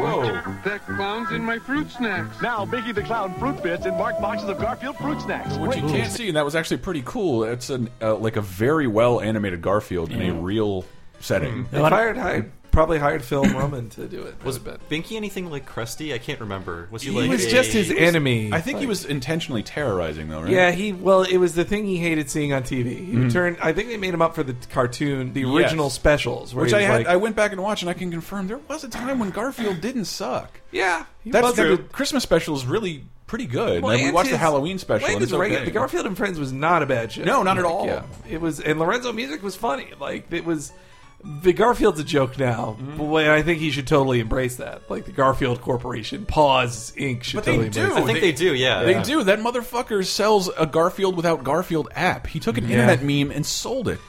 Speaker 14: Whoa, that clown's in my fruit snacks.
Speaker 16: Now, Binky the Clown fruit bits in marked boxes of Garfield fruit snacks.
Speaker 3: Which you can't see, and that was actually pretty cool. It's an uh, like a very well animated Garfield in a real setting.
Speaker 4: they fired high probably hired Phil <coughs> Roman to do it.
Speaker 6: Was
Speaker 4: I bet.
Speaker 6: Binky anything like Krusty? I can't remember. Was he,
Speaker 4: He
Speaker 6: like
Speaker 4: was
Speaker 6: a-
Speaker 4: just his
Speaker 6: was-
Speaker 4: enemy.
Speaker 3: I think he was intentionally terrorizing, though, right?
Speaker 4: Yeah, he well, it was the thing he hated seeing on TV. He
Speaker 3: Mhm.
Speaker 4: turned. I think they made him up for the cartoon, the original
Speaker 3: Yes.
Speaker 4: specials, where
Speaker 3: Which
Speaker 4: he
Speaker 3: I
Speaker 4: was
Speaker 3: had.
Speaker 4: like,
Speaker 3: I went back and watched, and I can confirm there was a time when Garfield didn't suck.
Speaker 4: Yeah, he
Speaker 3: that's true.
Speaker 4: a-
Speaker 3: The Christmas special is really pretty good.
Speaker 4: Well,
Speaker 3: and we
Speaker 4: and
Speaker 3: watched the
Speaker 4: his-
Speaker 3: Halloween special,
Speaker 4: and
Speaker 3: and it's
Speaker 4: regu-
Speaker 3: okay.
Speaker 4: The Garfield and Friends was not a bad show.
Speaker 3: No, not at all.
Speaker 4: Yeah, it was, and Lorenzo Music was funny. Like it was. The Garfield's a joke now,
Speaker 3: Mm-hmm.
Speaker 4: but I think he should totally embrace that. Like the Garfield Corporation, Paws Inc. should
Speaker 3: But
Speaker 4: totally
Speaker 3: they do.
Speaker 4: embrace that.
Speaker 6: they do, yeah.
Speaker 3: They
Speaker 6: Yeah.
Speaker 3: do. That motherfucker sells a Garfield without Garfield app. He took an
Speaker 4: Yeah.
Speaker 3: internet meme and sold it.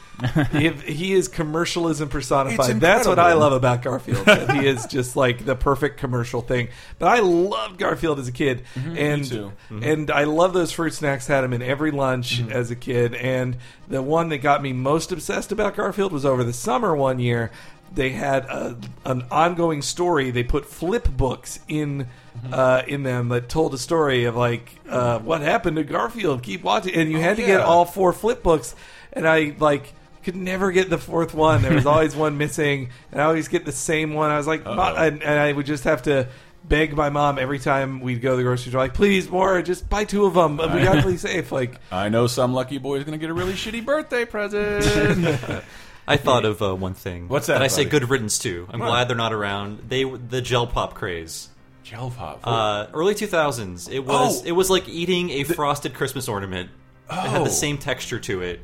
Speaker 4: He, he is commercialism personified. That's what I love about Garfield. <laughs> he is just like the perfect commercial thing. But I loved Garfield as a kid,
Speaker 3: Mhm, me
Speaker 4: and
Speaker 3: too. Mhm.
Speaker 4: and I love those fruit snacks. Had them in every lunch
Speaker 3: Mm-hmm.
Speaker 4: as a kid. And the one that got me most obsessed about Garfield was over the summer one year. They had a, an ongoing story. They put flip books in.
Speaker 3: Mm-hmm.
Speaker 4: Uh, in them that told a story of like uh, what happened to Garfield. Keep watching, and you
Speaker 3: Oh,
Speaker 4: had to get all four flip books. And I like could never get the fourth one. There was always one <laughs> missing, and I always get the same one. I was like, "Ma-" and, and I would just have to beg my mom every time we'd go to the grocery store, like, please, more, just buy two of them. We got to be safe. Like, <laughs>
Speaker 3: I know some lucky boy is going to get a really shitty birthday present. <laughs>
Speaker 6: I thought of uh, one thing.
Speaker 3: What's that, And
Speaker 6: I say good riddance too. I'm
Speaker 3: What?
Speaker 6: glad they're not around. They the gel pop craze.
Speaker 3: Gel pop.
Speaker 6: Uh, early 2000s. It was
Speaker 3: Oh!
Speaker 6: it was like eating a frosted Christmas ornament. It had
Speaker 3: Oh.
Speaker 6: the same texture to it.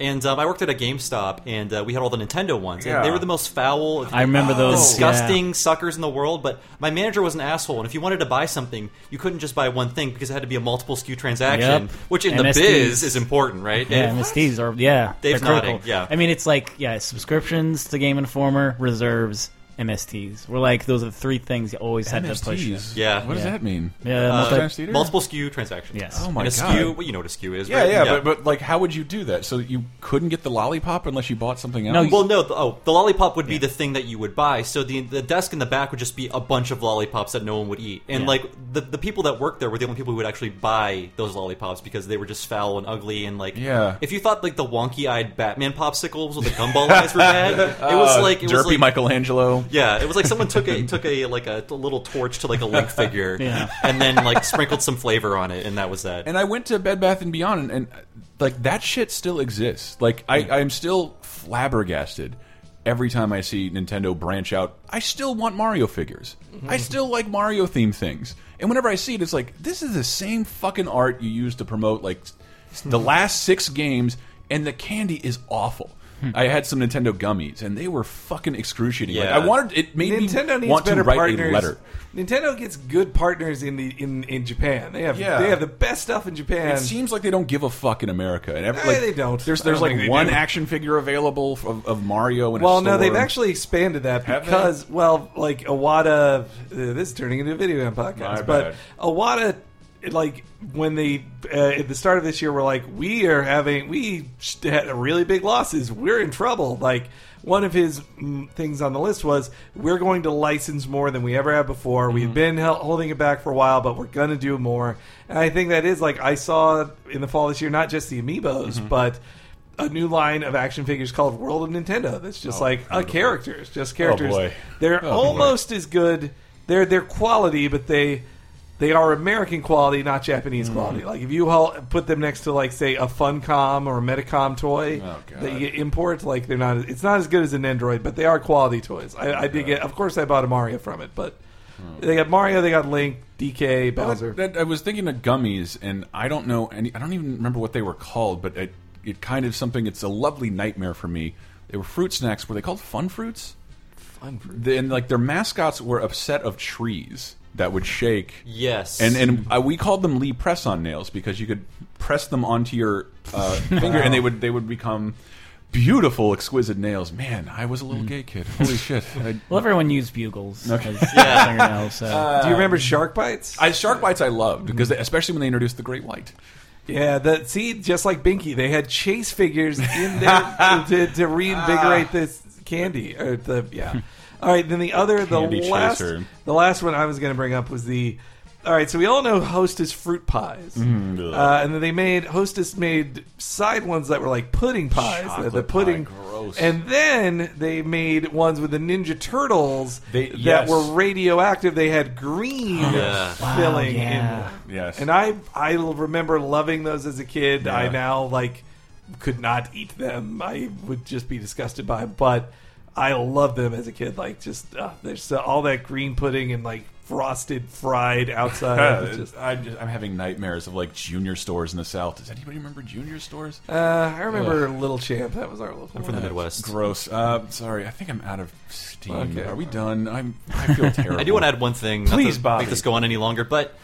Speaker 6: And um, I worked at a GameStop, and uh, we had all the Nintendo ones, and they were the most foul,
Speaker 5: I remember those,
Speaker 6: disgusting
Speaker 5: yeah.
Speaker 6: suckers in the world. But my manager was an asshole, and if you wanted to buy something, you couldn't just buy one thing because it had to be a multiple SKU transaction,
Speaker 5: Yep.
Speaker 6: which in the biz is important, right?
Speaker 5: Yeah? MSTs are yeah.
Speaker 6: Dave's
Speaker 5: they're critical.
Speaker 6: nodding, yeah.
Speaker 5: I mean, it's like yeah, subscriptions to Game Informer, reserves, MSTs. We're like those are the three things you always had to push.
Speaker 3: MSTs?
Speaker 6: Yeah.
Speaker 3: What does that mean?
Speaker 5: Yeah,
Speaker 6: Uh,
Speaker 5: multi-
Speaker 3: Times
Speaker 6: multiple SKU transactions.
Speaker 5: Yes.
Speaker 3: Oh my
Speaker 6: and a
Speaker 3: god!
Speaker 6: SKU, well, you know what a SKU is,
Speaker 3: Yeah,
Speaker 6: right?
Speaker 3: yeah, But, but like, how would you do that? So you couldn't get the lollipop unless you bought something else. No.
Speaker 6: well, no. The, oh, the lollipop would be the thing that you would buy. So the the desk in the back would just be a bunch of lollipops that no one would eat, and
Speaker 5: Yeah.
Speaker 6: like the the people that worked there were the only people who would actually buy those lollipops because they were just foul and ugly and like.
Speaker 3: Yeah.
Speaker 6: If you thought like the wonky eyed Batman popsicles with the gumball eyes were bad, <laughs> it was
Speaker 3: Uh,
Speaker 6: like it
Speaker 3: derpy
Speaker 6: was like,
Speaker 3: Michelangelo. <laughs>
Speaker 6: Yeah, it was like someone took a took a like a, little torch to like a Link figure, <laughs>
Speaker 5: Yeah.
Speaker 6: and then like sprinkled some flavor on it, and that was that.
Speaker 3: And I went to Bed Bath and Beyond, and, and like that shit still exists. Like I, I'm still flabbergasted every time I see Nintendo branch out. I still want Mario figures. I mm-hmm. still like Mario themed things. And whenever I see it, it's like this is the same fucking art you use to promote like mm-hmm. the last six games, and the candy is awful. I had some Nintendo gummies, and they were fucking excruciating. Like, I wanted it made
Speaker 4: Nintendo
Speaker 3: me want to write
Speaker 4: partners.
Speaker 3: a letter.
Speaker 4: Nintendo gets good partners in the in, in Japan. They have
Speaker 3: Yeah.
Speaker 4: they have the best stuff in Japan.
Speaker 3: It seems like they don't give a fuck in America, and every,
Speaker 4: Eh,
Speaker 3: like,
Speaker 4: they don't.
Speaker 3: There's there's
Speaker 4: don't
Speaker 3: like one action figure available of, of Mario. In
Speaker 4: well, no, they've actually expanded that
Speaker 3: Have they?
Speaker 4: because, well, like Iwata, uh, this is turning into a video game podcast,
Speaker 3: My
Speaker 4: but
Speaker 3: bad.
Speaker 4: Iwata, like when they uh, at the start of this year were like, we are having we had a really big losses, we're in trouble. Like one of his mm, things on the list was we're going to license more than we ever have before.
Speaker 3: Mm-hmm.
Speaker 4: We've been holding it back for a while, but we're going to do more. And I think that is like I saw in the fall this year, not just the amiibos,
Speaker 3: Mm-hmm.
Speaker 4: but a new line of action figures called World of Nintendo. That's just
Speaker 3: Oh,
Speaker 4: like a
Speaker 3: beautiful.
Speaker 4: characters, just characters.
Speaker 3: boy.
Speaker 4: They're
Speaker 3: Oh, boy.
Speaker 4: almost as good. They're they're quality, but they they are American quality, not Japanese
Speaker 3: Mm.
Speaker 4: quality. Like if you put them next to like say a Funcom or a Medicom toy
Speaker 3: Oh, God.
Speaker 4: that you import, like they're not. It's not as good as an Android, but they are quality toys. I, I did get. Of course, I bought a Mario from it, but they got Mario, they got Link, DK, Bowser.
Speaker 3: that- I was thinking of gummies, and I don't know any. I don't even remember what they were called, but it, it kind of something. It's a lovely nightmare for me. They were fruit snacks. Were they called Fun Fruits?
Speaker 4: Fun fruit.
Speaker 3: Then like their mascots were a set of trees that would shake.
Speaker 6: Yes.
Speaker 3: And and uh, we called them Lee press on nails because you could press them onto your uh, finger and they would they would become beautiful, exquisite nails. Man, I was a little gay kid. Holy <laughs> shit! I,
Speaker 5: Well, everyone used bugles.
Speaker 3: Okay. Yeah.
Speaker 5: fingernails, so.
Speaker 4: Do you remember Shark Bites?
Speaker 3: I Shark Bites I loved because they, especially when they introduced the Great White.
Speaker 4: Yeah, that see, just like Binky, they had chase figures in there <laughs> to, to reinvigorate this candy. Or the yeah. <laughs> All right, then the other, the
Speaker 3: Candy
Speaker 4: last,
Speaker 3: chaser.
Speaker 4: the last one I was going to bring up was the. All right, so we all know Hostess fruit pies,
Speaker 3: Mm,
Speaker 4: uh, and then they made Hostess made side ones that were like pudding pies. the- the
Speaker 3: Chocolate
Speaker 4: pudding,
Speaker 3: pie, gross.
Speaker 4: And then they made ones with the Ninja Turtles
Speaker 3: They-
Speaker 4: that
Speaker 3: yes.
Speaker 4: were radioactive. They had green
Speaker 3: Yeah.
Speaker 4: filling
Speaker 3: Wow,
Speaker 4: in
Speaker 3: yeah.
Speaker 4: them.
Speaker 3: Yes.
Speaker 4: And I I remember loving those as a kid. I
Speaker 3: Yeah.
Speaker 4: now like could not eat them. I would just be disgusted by them. But I love them as a kid. Like just uh, there's so, all that green pudding and like frosted fried <laughs> outside. Just-
Speaker 3: I'm, just, I'm having nightmares of like junior stores in the South. Does anybody remember junior stores?
Speaker 4: Uh, I remember Little Champ. That was our local.
Speaker 6: I'm from the. Midwest.
Speaker 3: Gross. Uh, sorry, I think I'm out of steam.
Speaker 4: Okay.
Speaker 3: Are we done? I'm. I feel <laughs> terrible.
Speaker 6: I do want to add one thing. not
Speaker 3: Please,
Speaker 6: to
Speaker 3: Bobby.
Speaker 6: make this go on any longer, but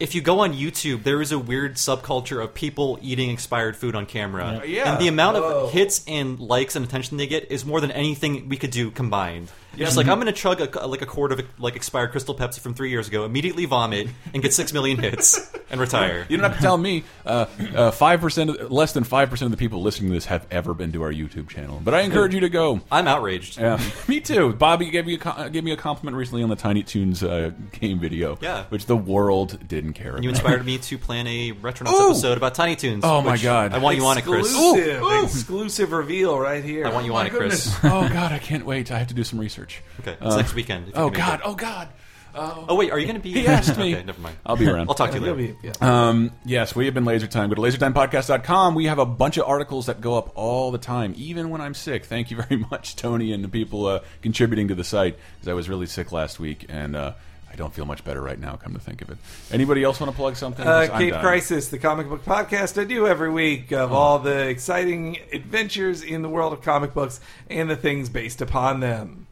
Speaker 6: if you go on YouTube, there is a weird subculture of people eating expired food on camera,
Speaker 3: Yeah. Yeah.
Speaker 6: and the amount
Speaker 3: Whoa.
Speaker 6: of hits and likes and attention they get is more than anything we could do combined. You're
Speaker 3: Yeah.
Speaker 6: just like, I'm going to chug a, like a quart of like expired Crystal Pepsi from three years ago, immediately vomit, and get six million hits and retire.
Speaker 3: You don't have to tell me. uh, Five percent, less than five percent of the people listening to this have ever been to our YouTube channel. But I encourage you to go.
Speaker 6: I'm outraged.
Speaker 3: Yeah, me too. Bobby gave me a gave me a compliment recently on the Tiny Toons uh, game video.
Speaker 6: Yeah.
Speaker 3: which the world didn't care.
Speaker 6: And you inspired me to plan a Retronauts
Speaker 3: Ooh!
Speaker 6: episode about Tiny Toons.
Speaker 3: Oh, my God.
Speaker 6: I want you on it, Chris.
Speaker 4: Exclusive, exclusive reveal right here.
Speaker 6: I want you
Speaker 3: Oh,
Speaker 6: on
Speaker 3: my
Speaker 6: it, Chris.
Speaker 3: goodness. oh God, I can't wait. I have to do some research.
Speaker 6: Okay, it's next weekend, if you
Speaker 3: Oh
Speaker 6: can make
Speaker 3: God. Oh God. Oh.
Speaker 6: Oh wait, are you going to be? <laughs>
Speaker 3: He asked me. <laughs>
Speaker 6: Okay, never mind.
Speaker 3: I'll be around.
Speaker 6: I'll talk to you later.
Speaker 4: be- yeah.
Speaker 3: Um, yes, we have been Laser Time. Go to lasertimepodcast.com. We have a bunch of articles that go up all the time, even when I'm sick. Thank you very <laughs> much, Tony, and the people uh, contributing to the site, because I was really sick last week, and uh, I don't feel much better right now, come to think of it. Anybody else want to plug something?
Speaker 4: Uh,
Speaker 3: 'Cause I'm
Speaker 4: Cape. Crisis, the comic book podcast I do every week of all the exciting adventures in the world of comic books and the things based upon them.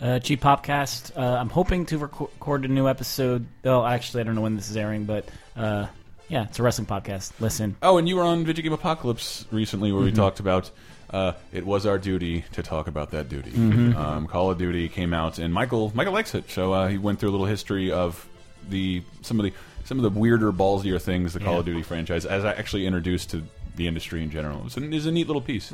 Speaker 5: Uh, Cheap Popcast. Uh, I'm hoping to reco- record a new episode. Oh, actually, I don't know when this is airing, but uh, yeah, it's a wrestling podcast. Listen.
Speaker 3: Oh, and you were on Video Game Apocalypse recently, where we
Speaker 5: Mhm.
Speaker 3: talked about uh, it was our duty to talk about that duty.
Speaker 5: Mhm.
Speaker 3: Um, Call of Duty came out, and Michael Michael likes it, so uh, he went through a little history of the some of the some of the weirder, ballsier things the Call
Speaker 6: Yeah.
Speaker 3: of Duty franchise, as I actually introduced to the industry in general. It's a, it's a neat little piece.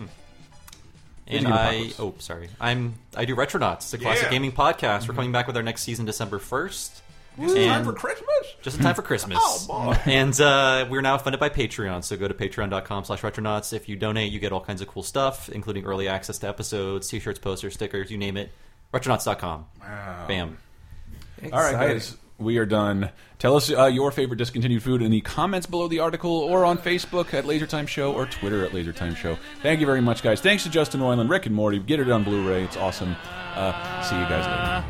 Speaker 6: And I oh sorry I'm I do Retronauts, the classic
Speaker 3: Yeah.
Speaker 6: gaming podcast. We're coming back with our next season December first.
Speaker 3: Just in time for Christmas.
Speaker 6: Just in time for Christmas. <laughs>
Speaker 3: Oh, boy.
Speaker 6: And uh, we're now funded by Patreon, so go to patreon.com slash retronauts. If you donate, you get all kinds of cool stuff, including early access to episodes, t-shirts, posters, stickers, you name it. Retronauts.com.
Speaker 3: Wow.
Speaker 6: Bam.
Speaker 3: All right, guys, we are done. Tell us uh, your favorite discontinued food in the comments below the article, or on Facebook at LaserTime Show, or Twitter at LaserTime Show. Thank you very much, guys. Thanks to Justin Roiland, Rick and Morty. Get it on Blu-ray; it's awesome. Uh, see you guys later.